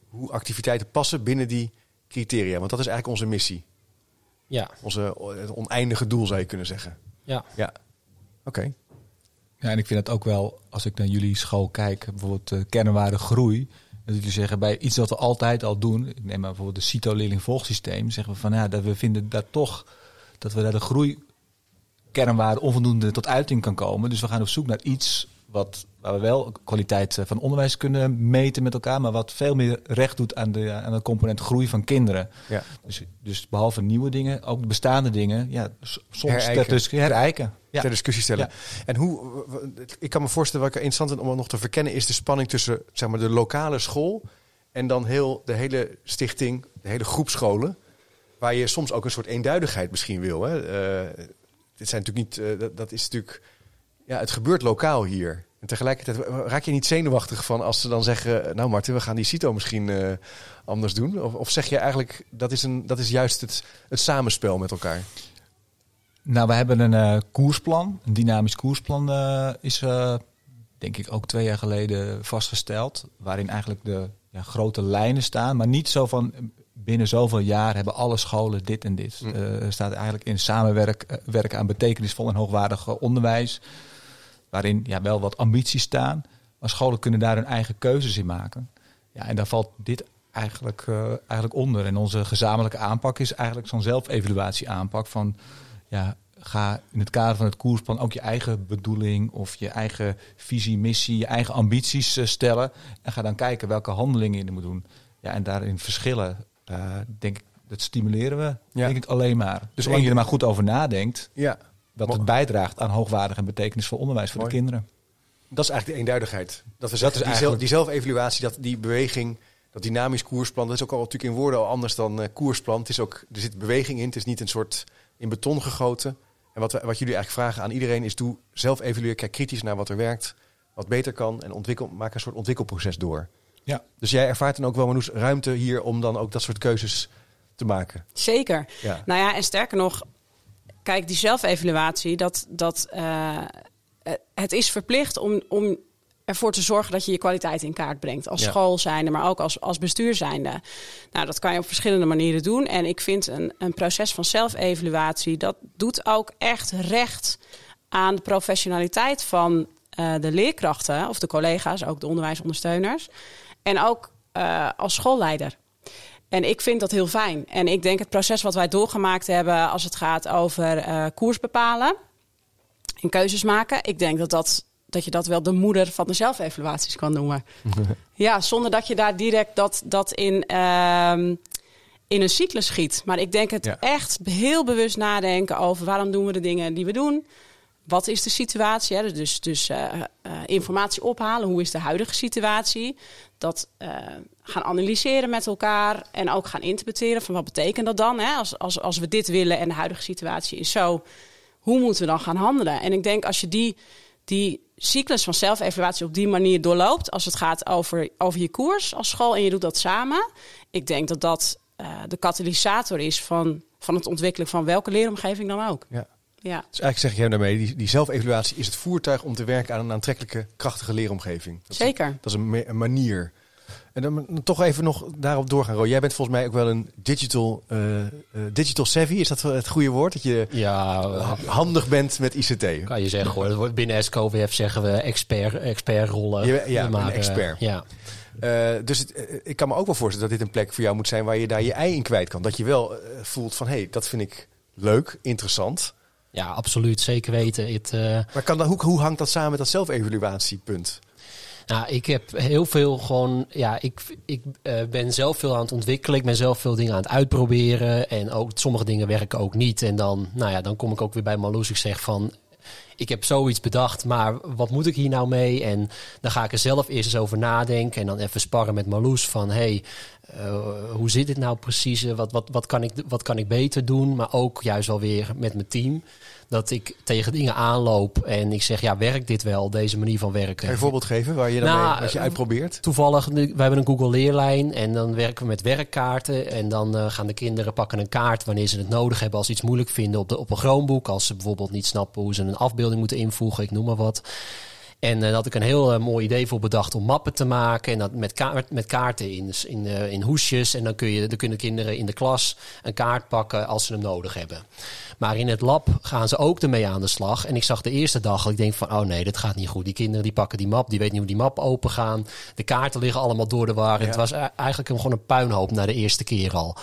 hoe activiteiten passen binnen die criteria. Want dat is eigenlijk onze missie. Ja, Onze het oneindige doel zou je kunnen zeggen. ja. Ja. Oké. Ja, en ik vind het ook wel, als ik naar jullie school kijk, bijvoorbeeld uh, kernwaarde groei. Dat jullie zeggen, bij iets wat we altijd al doen, ik neem maar bijvoorbeeld de CITO-leerlingvolgsysteem, zeggen we van ja, dat we vinden dat toch, dat we daar de groei kernwaarde onvoldoende tot uiting kan komen. Dus we gaan op zoek naar iets wat, waar we wel kwaliteit eh, van onderwijs kunnen meten met elkaar, maar wat veel meer recht doet aan de, aan de component groei van kinderen. Ja. Dus, dus behalve nieuwe dingen, ook bestaande dingen, ja, soms Herijken. ter dis- herijken. Ja. ter discussie stellen. En hoe, ik kan me voorstellen, wat ik interessant vind om nog te verkennen, is de spanning tussen zeg maar, de lokale school en dan heel de hele stichting, de hele groep scholen. Waar je soms ook een soort eenduidigheid misschien wil. Hè? Eh, dit zijn natuurlijk niet, eh, dat, dat is natuurlijk, ja, het gebeurt lokaal hier. En tegelijkertijd raak je niet zenuwachtig van als ze dan zeggen, nou Martin, we gaan die CITO misschien eh, anders doen. Of, of zeg je eigenlijk, dat is, een, dat is juist het, het samenspel met elkaar. Nou, we hebben een eh, koersplan, een dynamisch koersplan eh, is eh, denk ik ook twee jaar geleden vastgesteld. Waarin eigenlijk de ja, grote lijnen staan, maar niet zo van eh, binnen zoveel jaar hebben alle scholen dit en dit. Mm. Eh, Er staat eigenlijk in samenwerk eh, werken aan betekenisvol en hoogwaardig eh, onderwijs. Waarin ja, wel wat ambities staan, maar scholen kunnen daar hun eigen keuzes in maken. Ja, en daar valt dit eigenlijk, eh, eigenlijk onder. En onze gezamenlijke aanpak is eigenlijk zo'n zelfevaluatie aanpak van ja, ga in het kader van het koersplan ook je eigen bedoeling of je eigen visie, missie, je eigen ambities eh, stellen. En ga dan kijken welke handelingen je moet doen. Ja, en daarin verschillen, eh, denk ik, dat stimuleren we Ja. denk ik alleen maar. Dus Dus één- je er maar goed over nadenkt, Ja, dat het bijdraagt aan hoogwaardig en betekenisvol onderwijs voor Mooi. de kinderen. Dat is eigenlijk de eenduidigheid. Dat we Dat zeggen, is die, zelf, eigenlijk- die zelfevaluatie, dat, die beweging, dat dynamisch koersplan, dat is ook al natuurlijk in woorden al anders dan eh, koersplan. Het is ook, er zit beweging in, het is niet een soort in beton gegoten. En wat, we, wat jullie eigenlijk vragen aan iedereen is, doe zelf evalueer, kijk kritisch naar wat er werkt, wat beter kan en ontwikkel, maak een soort ontwikkelproces door. Ja. Dus jij ervaart dan ook wel, Manoes, ruimte hier om dan ook dat soort keuzes te maken. Zeker. Ja. Nou ja, en sterker nog, kijk, die zelfevaluatie, dat, dat, eh, het is verplicht om, om ervoor te zorgen dat je je kwaliteit in kaart brengt. Als Ja. school zijnde, maar ook als, als bestuur zijnde. Nou, dat kan je op verschillende manieren doen. En ik vind een, een proces van zelfevaluatie, dat doet ook echt recht aan de professionaliteit van eh, de leerkrachten of de collega's, ook de onderwijsondersteuners. En ook eh, als schoolleider. En ik vind dat heel fijn. En ik denk het proces wat wij doorgemaakt hebben als het gaat over eh, koers bepalen en keuzes maken. Ik denk dat, dat, dat je dat wel de moeder van de zelfevaluaties kan noemen. ja, zonder dat je daar direct dat, dat in, ehm, in een cyclus schiet. Maar ik denk het Ja. echt heel bewust nadenken over waarom doen we de dingen die we doen. Wat is de situatie? Hè? Dus, dus eh, eh, informatie ophalen. Hoe is de huidige situatie? Dat gaan analyseren met elkaar. En ook gaan interpreteren van wat betekent dat dan? Hè? Als, als, als we dit willen en de huidige situatie is zo. Hoe moeten we dan gaan handelen? En ik denk als je die, die cyclus van zelfevaluatie op die manier doorloopt. Als het gaat over, over je koers als school en je doet dat samen. Ik denk dat dat eh, de katalysator is van, van het ontwikkelen van welke leeromgeving dan ook. Ja. Ja. Dus eigenlijk zeg je daarmee, die, die zelfevaluatie is het voertuig om te werken aan een aantrekkelijke, krachtige leeromgeving. Dat is- Zeker. Dat is een manier. En dan dan toch even nog daarop doorgaan, Ro. Jij bent volgens mij ook wel een digital, eh, eh, digital savvy. Is dat het goede woord? Dat je Ja, eh, ha- handig bent met ICT. kan je zeggen hoor. Dat wordt Binnen SCOWF zeggen we expert, expertrollen. Ja, ja, We een expert. Ja. Dus het, ik kan me ook wel voorstellen dat dit een plek voor jou moet zijn waar je daar je ei in kwijt kan. Dat je wel voelt van, hé, hey, dat vind ik leuk, interessant. ja, absoluut. Zeker weten. Maar kan dan, hoe, hoe hangt dat samen met dat zelfevaluatiepunt? Nou, ik heb heel veel gewoon. Ja, ik, ik uh, ben zelf veel aan het ontwikkelen. Ik ben zelf veel dingen aan het uitproberen. En ook sommige dingen werken ook niet. En dan, nou ja, dan kom ik ook weer bij Marloes. Ik zeg van. Ik heb zoiets bedacht, maar wat moet ik hier nou mee? En dan ga ik er zelf eerst eens over nadenken. En dan even sparren met Marloes van... hey, uh, hoe zit dit nou precies? Wat, wat, wat, kan ik, wat kan ik beter doen? Maar ook juist wel weer met mijn team dat ik tegen dingen aanloop en ik zeg, ja, werkt dit wel, deze manier van werken? Kan je een voorbeeld geven waar je dan nou, wat je uitprobeert? Toevallig, we hebben een Google leerlijn en dan werken we met werkkaarten. En dan uh, gaan de kinderen pakken een kaart wanneer ze het nodig hebben als ze iets moeilijk vinden op, de, op een Chromebook. Als ze bijvoorbeeld niet snappen hoe ze een afbeelding moeten invoegen, ik noem maar wat. En uh, daar had ik een heel uh, mooi idee voor bedacht om mappen te maken. En dat met, kaart, met kaarten in, in, uh, in hoesjes. En dan, kun je, dan kunnen kinderen in de klas een kaart pakken als ze hem nodig hebben. Maar in het lab gaan ze ook ermee aan de slag. En ik zag de eerste dag, ik denk van, oh nee, dat gaat niet goed. Die kinderen die pakken die map, die weten niet hoe die map open gaan. De kaarten liggen allemaal door de war. Ja. Het was eigenlijk gewoon een puinhoop na de eerste keer al.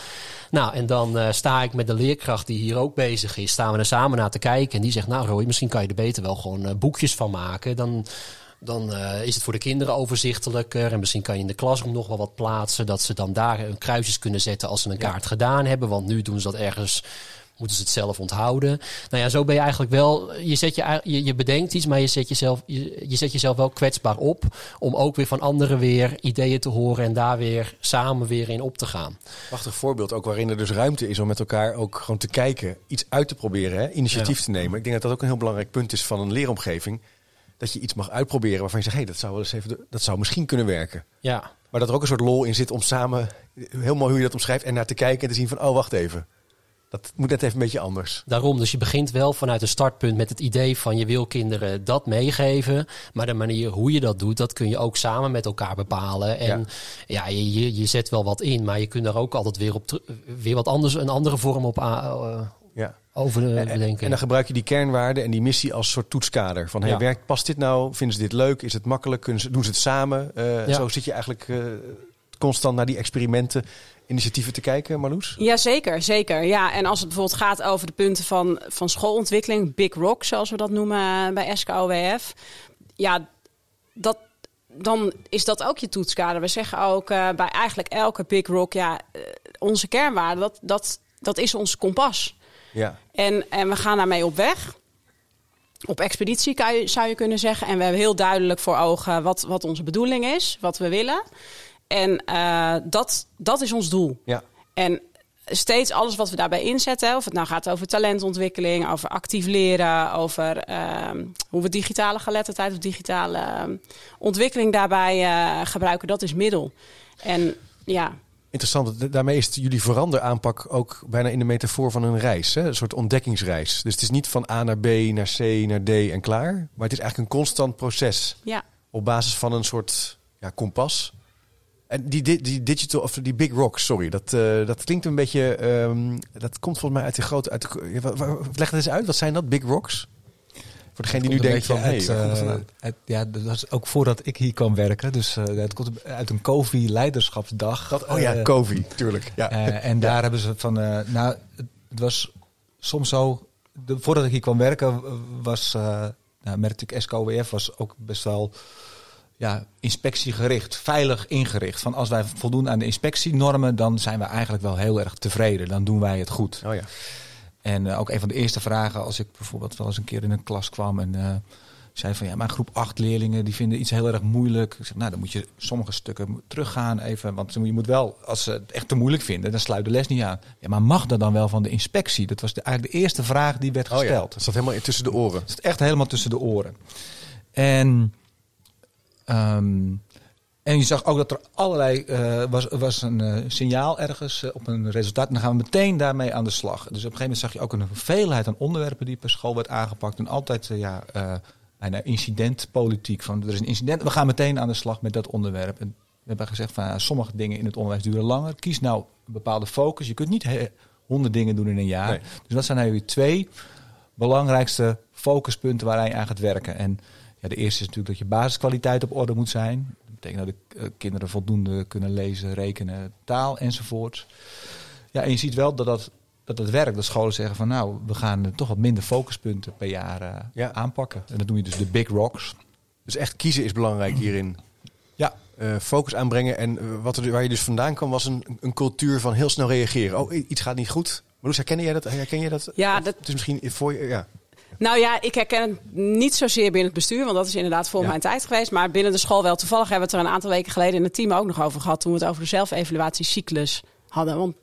Nou, en dan uh, sta ik met de leerkracht die hier ook bezig is. Staan we er samen naar te kijken. En die zegt, nou Roy, misschien kan je er beter wel gewoon uh, boekjes van maken. Dan, dan uh, is het voor de kinderen overzichtelijker. En misschien kan je in de klasroom nog wel wat plaatsen. Dat ze dan daar een kruisjes kunnen zetten als ze een kaart gedaan hebben. Want nu doen ze dat ergens moeten ze het zelf onthouden. Nou ja, zo ben je eigenlijk wel. Je, zet je, je, je bedenkt iets, maar je zet, jezelf, je, je zet jezelf wel kwetsbaar op. Om ook weer van anderen weer ideeën te horen en daar weer samen weer in op te gaan. Prachtig voorbeeld ook waarin er dus ruimte is om met elkaar ook gewoon te kijken, iets uit te proberen, hè? initiatief te nemen. Ik denk dat dat ook een heel belangrijk punt is van een leeromgeving. Dat je iets mag uitproberen waarvan je zegt, hé, hey, dat zou wel eens even, dat zou misschien kunnen werken. Ja. Maar dat er ook een soort lol in zit om samen, heel mooi hoe je dat omschrijft, en naar te kijken en te zien van, oh, wacht even dat moet net even een beetje anders. Daarom, dus je begint wel vanuit een startpunt met het idee van je wil kinderen dat meegeven. Maar de manier hoe je dat doet, dat kun je ook samen met elkaar bepalen. En ja, je, je, je, zet wel wat in, maar je kunt er ook altijd weer, op weer wat anders, een andere vorm op uh, ja. over bedenken. En, dan gebruik je die kernwaarden en die missie als soort toetskader. Van hey, ja. werkt, past dit nou? Vinden ze dit leuk? Is het makkelijk? Kunnen ze, doen ze het samen? Uh, Zo zit je eigenlijk uh, constant naar die experimenten initiatieven te kijken, Marloes? Ja, zeker, zeker. Ja, en als het bijvoorbeeld gaat over de punten van, van schoolontwikkeling, Big Rock, zoals we dat noemen bij SKOWF. Ja, dat, dan is dat ook je toetskader. We zeggen ook uh, bij eigenlijk elke Big Rock, ja, uh, onze kernwaarde, dat, dat, dat is ons kompas. Ja. En, en we gaan daarmee op weg. Op expeditie kan je, zou je kunnen zeggen. En we hebben heel duidelijk voor ogen wat, wat onze bedoeling is, wat we willen. En uh, dat, dat is ons doel. Ja. En steeds alles wat we daarbij inzetten, of het nou gaat over talentontwikkeling, over actief leren, over uh, hoe we digitale geletterdheid of digitale uh, ontwikkeling daarbij uh, gebruiken, dat is middel. En ja. Interessant, daarmee is jullie veranderaanpak ook bijna in de metafoor van een reis, hè? een soort ontdekkingsreis. Dus het is niet van A naar B, naar C, naar D en klaar, maar het is eigenlijk een constant proces. Ja. Op basis van een soort ja, kompas. En die, die, digital, of die big rocks, sorry, dat, uh, dat klinkt een beetje. Um, dat komt volgens mij uit de grote. Uit de, leg het eens uit, wat zijn dat, big rocks? Voor degene die nu denkt van, hey, uh, het, ja, dat was ook voordat ik hier kwam werken. Dus uh, het komt uit een COVID leiderschapsdag. Dat, oh ja, COVID, tuurlijk. Ja. en daar hebben ze van, nou, het was soms zo. De, voordat ik hier kwam werken, was, nou, merkte ik SKOWF was ook best wel ja, inspectiegericht, veilig ingericht. Van als wij voldoen aan de inspectienormen, dan zijn we eigenlijk wel heel erg tevreden. Dan doen wij het goed. Oh ja. En uh, ook een van de eerste vragen, als ik bijvoorbeeld wel eens een keer in een klas kwam en uh, zei van ja, mijn groep acht leerlingen die vinden iets heel erg moeilijk. Ik zeg, nou dan moet je sommige stukken teruggaan even, want je moet wel, als ze het echt te moeilijk vinden, dan sluit de les niet aan. Ja, maar mag dat dan wel van de inspectie? Dat was de, eigenlijk de eerste vraag die werd gesteld. Oh ja, dat zat helemaal tussen de oren. Dat zat echt helemaal tussen de oren. En Um, en je zag ook dat er allerlei uh, was, was een uh, signaal ergens uh, op een resultaat. En dan gaan we meteen daarmee aan de slag. Dus op een gegeven moment zag je ook een hoeveelheid aan onderwerpen die per school werd aangepakt. En altijd ja, bijna incidentpolitiek. Van er is een incident, we gaan meteen aan de slag met dat onderwerp. En we hebben gezegd van sommige dingen in het onderwijs duren langer. Kies nou een bepaalde focus. Je kunt niet honderd dingen doen in een jaar. Dus dat zijn eigenlijk twee belangrijkste focuspunten waar je aan gaat werken. En ja, de eerste is natuurlijk dat je basiskwaliteit op orde moet zijn. Dat betekent dat de eh, kinderen voldoende kunnen lezen, rekenen, taal enzovoort. Ja, en je ziet wel dat dat, dat het werkt. Dat scholen zeggen van nou, we gaan toch wat minder focuspunten per jaar uh, ja. aanpakken. En dat noem je dus de big rocks. Dus echt kiezen is belangrijk hierin. eh, focus aanbrengen. En eh, wat er, waar je dus vandaan kwam, was een, een cultuur van heel snel reageren. Oh, i- iets gaat niet goed. Marloes, herken jij dat? Herken jij dat? Ja, dat- Het is misschien voor je, ja. Nou ja, ik herken het niet zozeer binnen het bestuur, want dat is inderdaad voor Ja. mijn tijd geweest. Maar binnen de school wel. Toevallig hebben we het er een aantal weken geleden in het team ook nog over gehad. Toen we het over de zelfevaluatiecyclus hadden. Want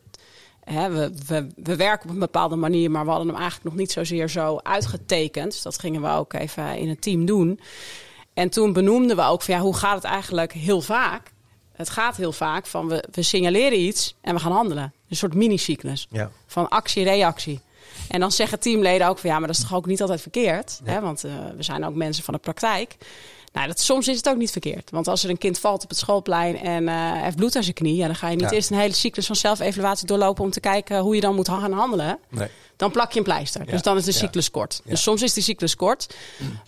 hè, we, we, we werken op een bepaalde manier, maar we hadden hem eigenlijk nog niet zozeer zo uitgetekend. Dus dat gingen we ook even in het team doen. En toen benoemden we ook van ja, hoe gaat het eigenlijk heel vaak? Het gaat heel vaak van we, we signaleren iets en we gaan handelen. Een soort mini-cyclus Ja. van actie-reactie. En dan zeggen teamleden ook van ja, maar dat is toch ook niet altijd verkeerd? Hè? Want eh, we zijn ook mensen van de praktijk. Nou, dat, soms is het ook niet verkeerd. Want als er een kind valt op het schoolplein en eh, heeft bloed aan zijn knie, ja, dan ga je niet Ja. eerst een hele cyclus van zelfevaluatie doorlopen om te kijken hoe je dan moet gaan handelen. Nee. Dan plak je een pleister. Ja. Dus dan is de cyclus kort. Dus soms is die cyclus kort.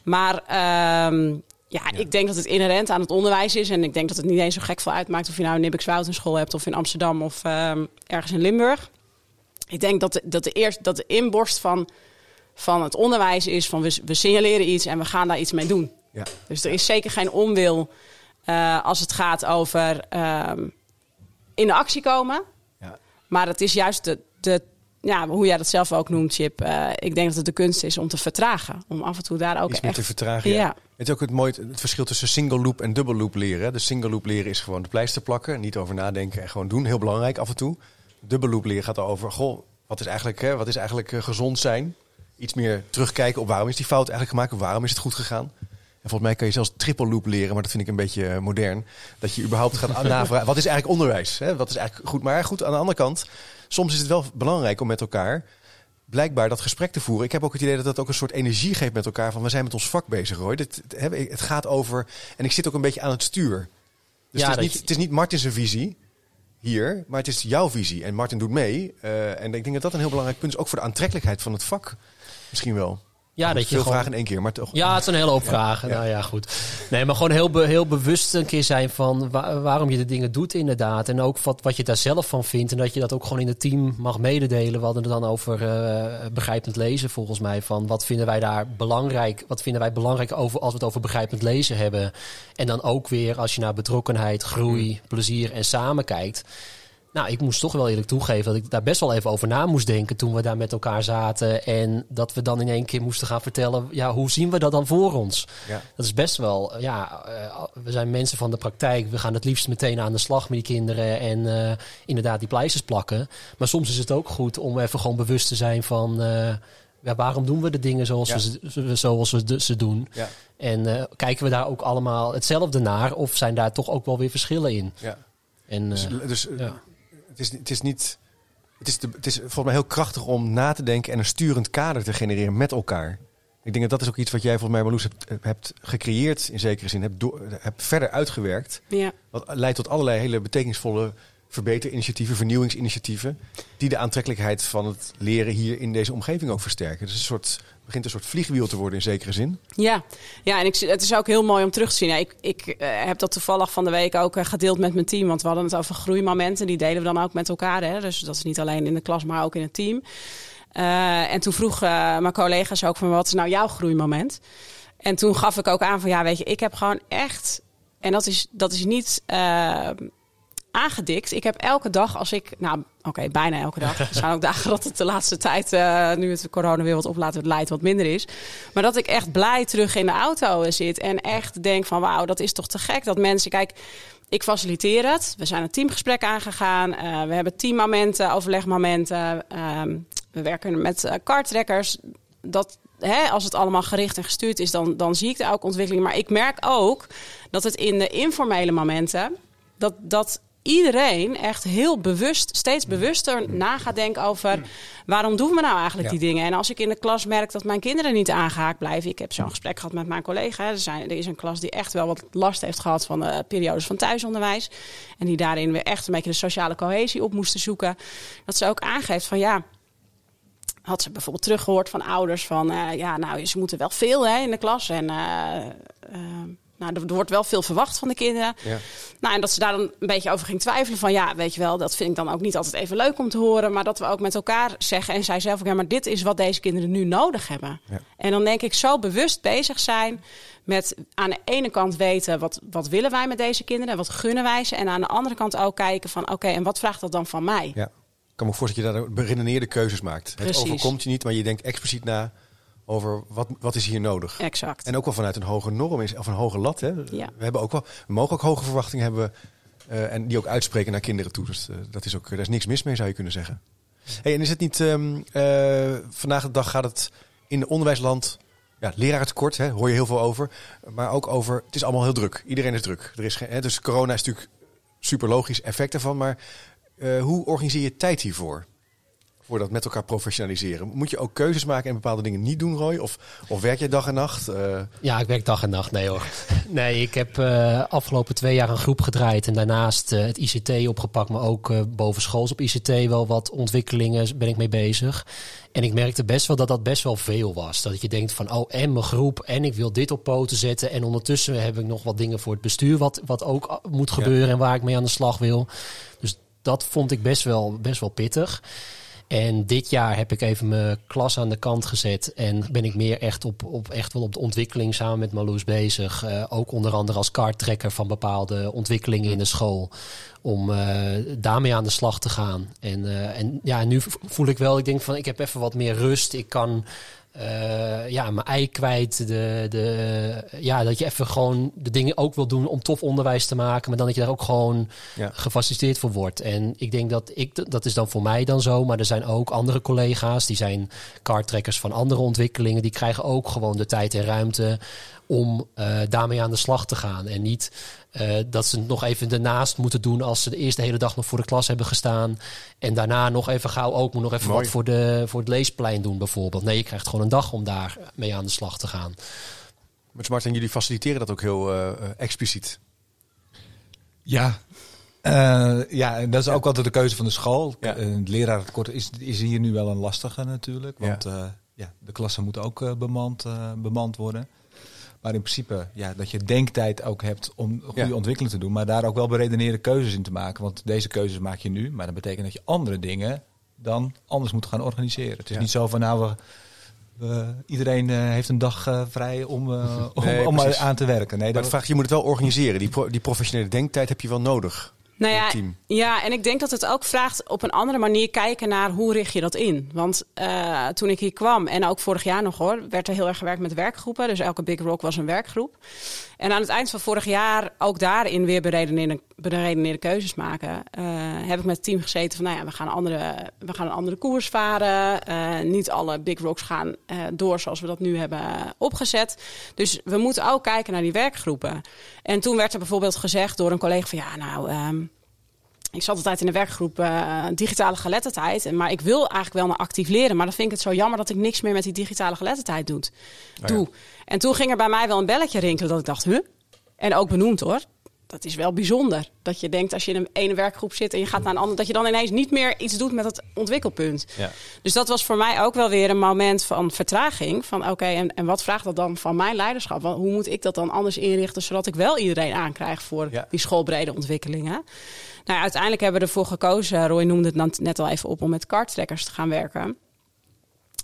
Maar ehm, ja, ik denk dat het inherent aan het onderwijs is. En ik denk dat het niet eens zo gek veel uitmaakt of je nou in Nibbikswoud een school hebt of in Amsterdam of ehm, ergens in Limburg. Ik denk dat de, dat de, eerst, dat de inborst van, van het onderwijs is van we, we signaleren iets en we gaan daar iets mee doen. Ja. Dus er is zeker geen onwil eh, als het gaat over ehm, in de actie komen. Ja. Maar het is juist de, de ja, hoe jij dat zelf ook noemt, Chip. eh, ik denk dat het de kunst is om te vertragen. Om af en toe daar ook Iets echt... te vertragen. Ja. Ja. Het is ook het mooie het verschil tussen single loop en double loop leren. De single loop leren is gewoon de pleister plakken, niet over nadenken en gewoon doen. Heel belangrijk af en toe. Double loop leren gaat over, goh, wat is eigenlijk, hè, wat is eigenlijk eh, gezond zijn? Iets meer terugkijken op waarom is die fout eigenlijk gemaakt, waarom is het goed gegaan? En volgens mij kan je zelfs triple loop leren, maar dat vind ik een beetje eh, modern. Dat je überhaupt gaat navragen, wat is eigenlijk onderwijs? Hè? Wat is eigenlijk goed? Maar goed, aan de andere kant, soms is het wel belangrijk om met elkaar blijkbaar dat gesprek te voeren. Ik heb ook het idee dat dat ook een soort energie geeft met elkaar. Van we zijn met ons vak bezig hoor. Dit, het, het gaat over. En ik zit ook een beetje aan het stuur. Dus Ja, het, is niet, je- het is niet Martin's visie hier, maar het is jouw visie. En Martin doet mee. Eh, en ik denk dat dat een heel belangrijk punt is. Ook voor de aantrekkelijkheid van het vak. Misschien wel. Ja, dat je Veel gewoon... vragen in één keer, maar toch. Ja, het zijn een hele hoop vragen. ja. Nou ja, goed. Nee, maar gewoon heel, be- heel bewust een keer zijn van wa- waarom je de dingen doet inderdaad. En ook wat, wat je daar zelf van vindt. En dat je dat ook gewoon in het team mag mededelen. We hadden het dan over eh, begrijpend lezen volgens mij. Van wat vinden wij daar belangrijk? Wat vinden wij belangrijk over, als we het over begrijpend lezen hebben? En dan ook weer als je naar betrokkenheid, groei, plezier en samen kijkt. Nou, ik moest toch wel eerlijk toegeven dat ik daar best wel even over na moest denken toen we daar met elkaar zaten. En dat we dan in één keer moesten gaan vertellen, ja, hoe zien we dat dan voor ons? Ja. Dat is best wel, ja, eh, we zijn mensen van de praktijk. We gaan het liefst meteen aan de slag met die kinderen en eh, inderdaad die pleisters plakken. Maar soms is het ook goed om even gewoon bewust te zijn van, eh, ja, waarom doen we de dingen zoals, Ja. we, ze, zoals we ze doen? Ja. En kijken we daar ook allemaal hetzelfde naar of zijn daar toch ook wel weer verschillen in? Ja. En, Dus, dus ja. Het, is, het is niet. Het is, het is volgens mij heel krachtig om na te denken en een sturend kader te genereren met elkaar. Ik denk dat dat is ook iets wat jij volgens mij, Marloes, hebt, hebt gecreëerd in zekere zin. Hebt, hebt verder uitgewerkt. Ja. Wat leidt tot allerlei hele betekenisvolle verbeterinitiatieven, vernieuwingsinitiatieven. Die de aantrekkelijkheid van het leren hier in deze omgeving ook versterken. Dus een soort, begint een soort vliegwiel te worden in zekere zin. Ja, ja en ik, het is ook heel mooi om terug te zien. Ja, ik ik eh, heb dat toevallig van de week ook eh, gedeeld met mijn team. Want we hadden het over groeimomenten. Die delen we dan ook met elkaar. Hè? Dus dat is niet alleen in de klas, maar ook in het team. Eh, en toen vroeg mijn collega's ook van wat is nou jouw groeimoment? En toen gaf ik ook aan van ja, weet je, ik heb gewoon echt... En dat is, dat is niet aangedikt. Ik heb elke dag als ik... Nou, oké, bijna elke dag. Er zijn ook dagen dat het de laatste tijd, eh, nu het corona weer wat oplaat, het leidt wat minder is. Maar dat ik echt blij terug in de auto zit. En echt denk van wauw, dat is toch te gek dat mensen... Kijk, ik faciliteer het. We zijn een teamgesprek aangegaan. Eh, we hebben teammomenten, overlegmomenten. Ehm, we werken met uh, kartrekkers. Dat, hè, als het allemaal gericht en gestuurd is, dan, dan zie ik daar ook ontwikkeling. Maar ik merk ook dat het in de informele momenten... dat, dat iedereen echt heel bewust, steeds bewuster na gaat denken over waarom doen we nou eigenlijk Ja. die dingen. En als ik in de klas merk dat mijn kinderen niet aangehaakt blijven. Ik heb zo'n gesprek gehad met mijn collega. Er, zijn, er is een klas die echt wel wat last heeft gehad van de periodes van thuisonderwijs. En die daarin weer echt een beetje de sociale cohesie op moesten zoeken. Dat ze ook aangeeft van ja, had ze bijvoorbeeld teruggehoord van ouders van eh, ja, nou, ze moeten wel veel hè, in de klas. En eh, eh, Nou, er, wordt wel veel verwacht van de kinderen. Ja. Nou, en dat ze daar dan een beetje over ging twijfelen van ja, weet je wel, dat vind ik dan ook niet altijd even leuk om te horen. Maar dat we ook met elkaar zeggen en zij zelf ook, ja, maar dit is wat deze kinderen nu nodig hebben. Ja. En dan denk ik zo bewust bezig zijn met aan de ene kant weten wat, wat willen wij met deze kinderen en wat gunnen wij ze. En aan de andere kant ook kijken van oké, en wat vraagt dat dan van mij? Ja. Ik kan me voorstellen dat je daar beredeneerde keuzes maakt. Het Precies. overkomt je niet, maar je denkt expliciet na over wat, wat is hier nodig. Exact. En ook wel vanuit een hoge norm is, of een hoge lat. Hè. Ja. We, hebben ook wel, we mogen ook hoge verwachtingen hebben eh, en die ook uitspreken naar kinderen toe. Dus eh, dat is ook, daar is niks mis mee, zou je kunnen zeggen. Hey, en is het niet, ehm, eh, vandaag de dag gaat het in de onderwijsland, ja, lerarentekort, hè, hoor je heel veel over. Maar ook over, het is allemaal heel druk. Iedereen is druk. Er is geen, hè, dus corona is natuurlijk super logisch effect daarvan. Maar hoe organiseer je tijd hiervoor? Voor dat met elkaar professionaliseren. Moet je ook keuzes maken en bepaalde dingen niet doen, Roy? Of, of werk je dag en nacht? Eh, Ja, ik werk dag en nacht. Nee hoor. Nee, ik heb eh afgelopen twee jaar een groep gedraaid. En daarnaast eh, het ICT opgepakt. Maar ook eh bovensschools op ICT wel wat ontwikkelingen ben ik mee bezig. En ik merkte best wel dat dat best wel veel was. Dat je denkt van, oh, en mijn groep. En ik wil dit op poten zetten. En ondertussen heb ik nog wat dingen voor het bestuur. Wat, wat ook ah, moet gebeuren en waar ik mee aan de slag wil. Dus dat vond ik best wel, best wel pittig. En dit jaar heb ik even mijn klas aan de kant gezet. En ben ik meer echt, op, op, echt wel op de ontwikkeling samen met Marloes bezig. Eh, ook onder andere als kaarttrekker van bepaalde ontwikkelingen in de school. Om eh, daarmee aan de slag te gaan. En, eh, en ja, nu voel ik wel, ik denk van ik heb even wat meer rust. Ik kan eh, ja, mijn ei kwijt. De, de, ja, dat je even gewoon de dingen ook wil doen om tof onderwijs te maken. Maar dan dat je daar ook gewoon Ja. gefaciliteerd voor wordt. En ik denk dat ik, dat is dan voor mij dan zo. Maar er zijn ook andere collega's, die zijn kaarttrekkers van andere ontwikkelingen. Die krijgen ook gewoon de tijd en ruimte om eh, daarmee aan de slag te gaan. En niet eh, dat ze het nog even ernaast moeten doen als ze de eerste hele dag nog voor de klas hebben gestaan. En daarna nog even gauw ook moet nog even Mooi. wat voor, de, voor het leesplein doen bijvoorbeeld. Nee, je krijgt gewoon een dag om daar mee aan de slag te gaan. met Smart en jullie faciliteren dat ook heel eh, expliciet. Ja. Eh, ja, en dat is ook altijd de keuze van de school. Ja. Het lerarentekort is, is hier nu wel een lastige natuurlijk. Want ja. ja, de klassen moeten ook bemand, eh, bemand worden. Maar in principe, ja, dat je denktijd ook hebt om goede Ja. ontwikkeling te doen. Maar daar ook wel beredeneerde keuzes in te maken. Want deze keuzes maak je nu. Maar dat betekent dat je andere dingen dan anders moet gaan organiseren. Het is Ja. niet zo van nou, we, iedereen eh, heeft een dag eh, vrij om, eh, om, aan te werken. Nee, Maar dat, vraag, je moet het wel organiseren. Die, pro- die professionele denktijd heb je wel nodig. Nou ja, team. ja, en ik denk dat het ook vraagt op een andere manier kijken naar hoe richt je dat in. Want eh, toen ik hier kwam, en ook vorig jaar nog hoor, werd er heel erg gewerkt met werkgroepen. Dus elke Big Rock was een werkgroep. En aan het eind van vorig jaar ook daarin weer beredeneerde, keuzes maken. eh, heb ik met het team gezeten van, nou ja, we gaan, andere, we gaan een andere koers varen. Eh, niet alle Big Rocks gaan eh, door zoals we dat nu hebben opgezet. Dus we moeten ook kijken naar die werkgroepen. En toen werd er bijvoorbeeld gezegd door een collega van, ja, nou... ehm, ik zat altijd in de werkgroep eh, digitale geletterdheid. En- Maar ik wil eigenlijk wel naar actief leren. Maar dan vind ik het zo jammer dat ik niks meer met die digitale geletterdheid doet, ja. doe. En toen ging er bij mij wel een belletje rinkelen dat ik dacht, huh? En ook benoemd hoor. Dat is wel bijzonder. Dat je denkt als je in een ene werkgroep zit en je gaat naar een andere... dat je dan ineens niet meer iets doet met het ontwikkelpunt. Ja. Dus dat was voor mij ook wel weer een moment van vertraging. Van oké, en, en wat vraagt dat dan van mijn leiderschap? Want hoe moet ik dat dan anders inrichten... zodat ik wel iedereen aankrijg voor Ja. die schoolbrede ontwikkelingen? Nou, ja, uiteindelijk hebben we ervoor gekozen... Roy noemde het net al even op om met karttrekkers te gaan werken...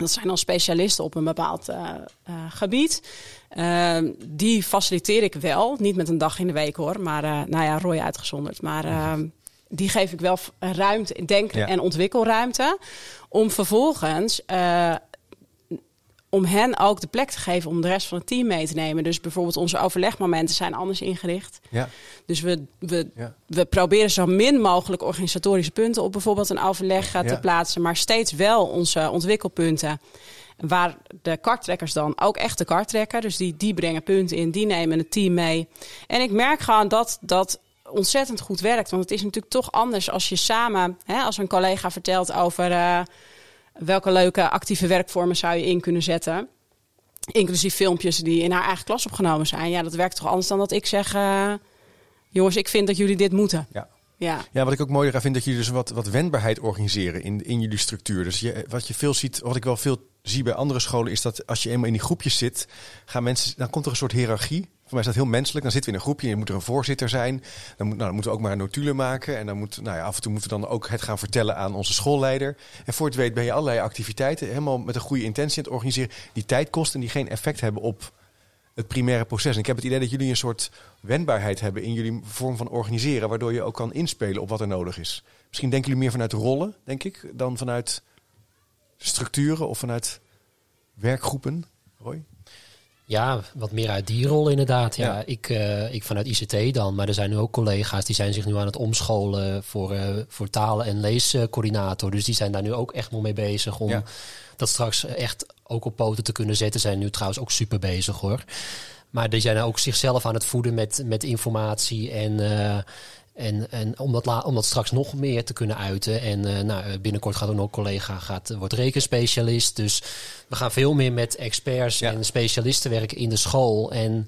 Dat zijn dan specialisten op een bepaald eh, eh, gebied. Ehm, die faciliteer ik wel. Niet met een dag in de week hoor. Maar eh, nou ja, Roy uitgezonderd. Maar ehm, die geef ik wel ruimte, denk- Ja. en ontwikkelruimte. Om vervolgens om hen ook de plek te geven om de rest van het team mee te nemen. Dus bijvoorbeeld onze overlegmomenten zijn anders ingericht. Ja. Dus we, we, Ja. we proberen zo min mogelijk organisatorische punten op bijvoorbeeld een overleg eh, te plaatsen. Maar steeds wel onze ontwikkelpunten. Waar de karttrekkers dan ook echt de kart trekken. Dus die, die brengen punten in, die nemen het team mee. En ik merk gewoon dat dat ontzettend goed werkt. Want het is natuurlijk toch anders als je samen, hè, als een collega vertelt over eh, welke leuke actieve werkvormen zou je in kunnen zetten. Inclusief filmpjes die in haar eigen klas opgenomen zijn. Ja, dat werkt toch anders dan dat ik zeg. eh, jongens, ik vind dat jullie dit moeten. Ja. Ja. Ja, wat ik ook mooi vind, dat jullie dus wat, wat wendbaarheid organiseren in, in jullie structuur. Dus je, wat je veel ziet, wat ik wel veel zie bij andere scholen, is dat als je eenmaal in die groepjes zit, gaan mensen, dan komt er een soort hiërarchie mij is dat heel menselijk. Dan zitten we in een groepje en moet er een voorzitter zijn. Dan, moet, nou, dan moeten we ook maar notulen maken. En dan moet, nou ja, af en toe moeten we dan ook het gaan vertellen aan onze schoolleider. En voor het weet ben je allerlei activiteiten helemaal met een goede intentie aan het organiseren. Die tijd kost en die geen effect hebben op het primaire proces. En ik heb het idee dat jullie een soort wendbaarheid hebben in jullie vorm van organiseren. Waardoor je ook kan inspelen op wat er nodig is. Misschien denken jullie meer vanuit rollen, denk ik, dan vanuit structuren of vanuit werkgroepen. Roy? Ja, wat meer uit die rol inderdaad. Ja, Ik, uh, ik vanuit ICT dan. Maar er zijn nu ook collega's die zijn zich nu aan het omscholen voor, uh, voor talen- en leescoördinator. Dus die zijn daar nu ook echt nog mee bezig om dat straks echt ook op poten te kunnen zetten. Zijn nu trouwens ook super bezig hoor. Maar die zijn ook zichzelf aan het voeden met, met informatie en... Uh, en, en om, dat om dat straks nog meer te kunnen uiten. En uh, nou, binnenkort gaat ook nog een collega gaat, wordt rekenspecialist. Dus we gaan veel meer met experts en specialisten werken in de school. En,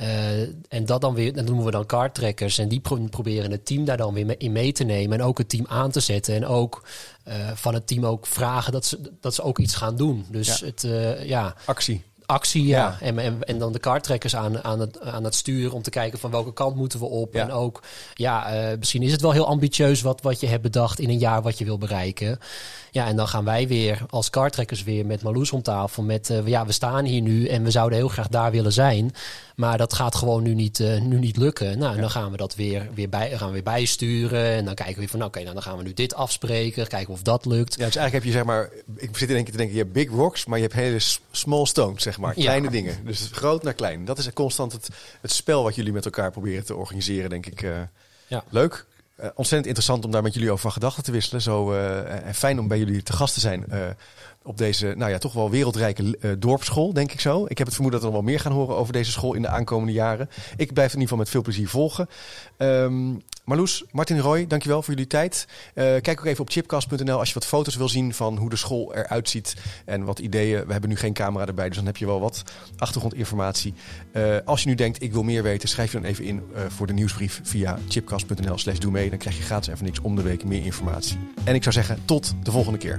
uh, en dat dan weer, dat noemen we dan cardtrackers. En die pro proberen het team daar dan weer in mee te nemen. En ook het team aan te zetten. En ook uh, van het team ook vragen dat ze, dat ze ook iets gaan doen. Dus ja. het, ja. Actie actie, ja. En, en, en dan de kaarttrekkers aan, aan, het, aan het sturen om te kijken van welke kant moeten we op. Ja. En ook, ja, uh, misschien is het wel heel ambitieus wat, wat je hebt bedacht in een jaar wat je wil bereiken. Ja, en dan gaan wij weer als kaarttrekkers weer met Marloes om tafel. Met, uh, ja, we staan hier nu en we zouden heel graag daar willen zijn. Maar dat gaat gewoon nu niet, uh, nu niet lukken. Nou, en dan gaan we dat weer, weer, bij, gaan we weer bijsturen. En dan kijken we weer van, oké, okay, nou, dan gaan we nu dit afspreken. Kijken of dat lukt. Ja, dus eigenlijk heb je, zeg maar, ik zit in één keer te denken, je hebt big rocks, maar je hebt hele small stones, zeg maar. Kleine ja. dingen. Dus groot naar klein. Dat is constant het, het spel wat jullie met elkaar proberen te organiseren, denk ik. Uh, ja. Leuk. Uh, ontzettend interessant om daar met jullie over van gedachten te wisselen. Zo, uh, en fijn om bij jullie te gast te zijn op deze, nou ja, toch wel wereldrijke dorpsschool, denk ik zo. Ik heb het vermoeden dat we nog wel meer gaan horen over deze school in de aankomende jaren. Ik blijf het in ieder geval met veel plezier volgen. Um, Marloes, Martin Roy, dankjewel voor jullie tijd. Uh, kijk ook even op chipcast.nl als je wat foto's wil zien van hoe de school eruit ziet en wat ideeën. We hebben nu geen camera erbij, dus dan heb je wel wat achtergrondinformatie. Uh, als je nu denkt, ik wil meer weten, schrijf je dan even in voor de nieuwsbrief via chipcast.nl slash doe mee. Dan krijg je gratis even niks om de week meer informatie. En ik zou zeggen, tot de volgende keer.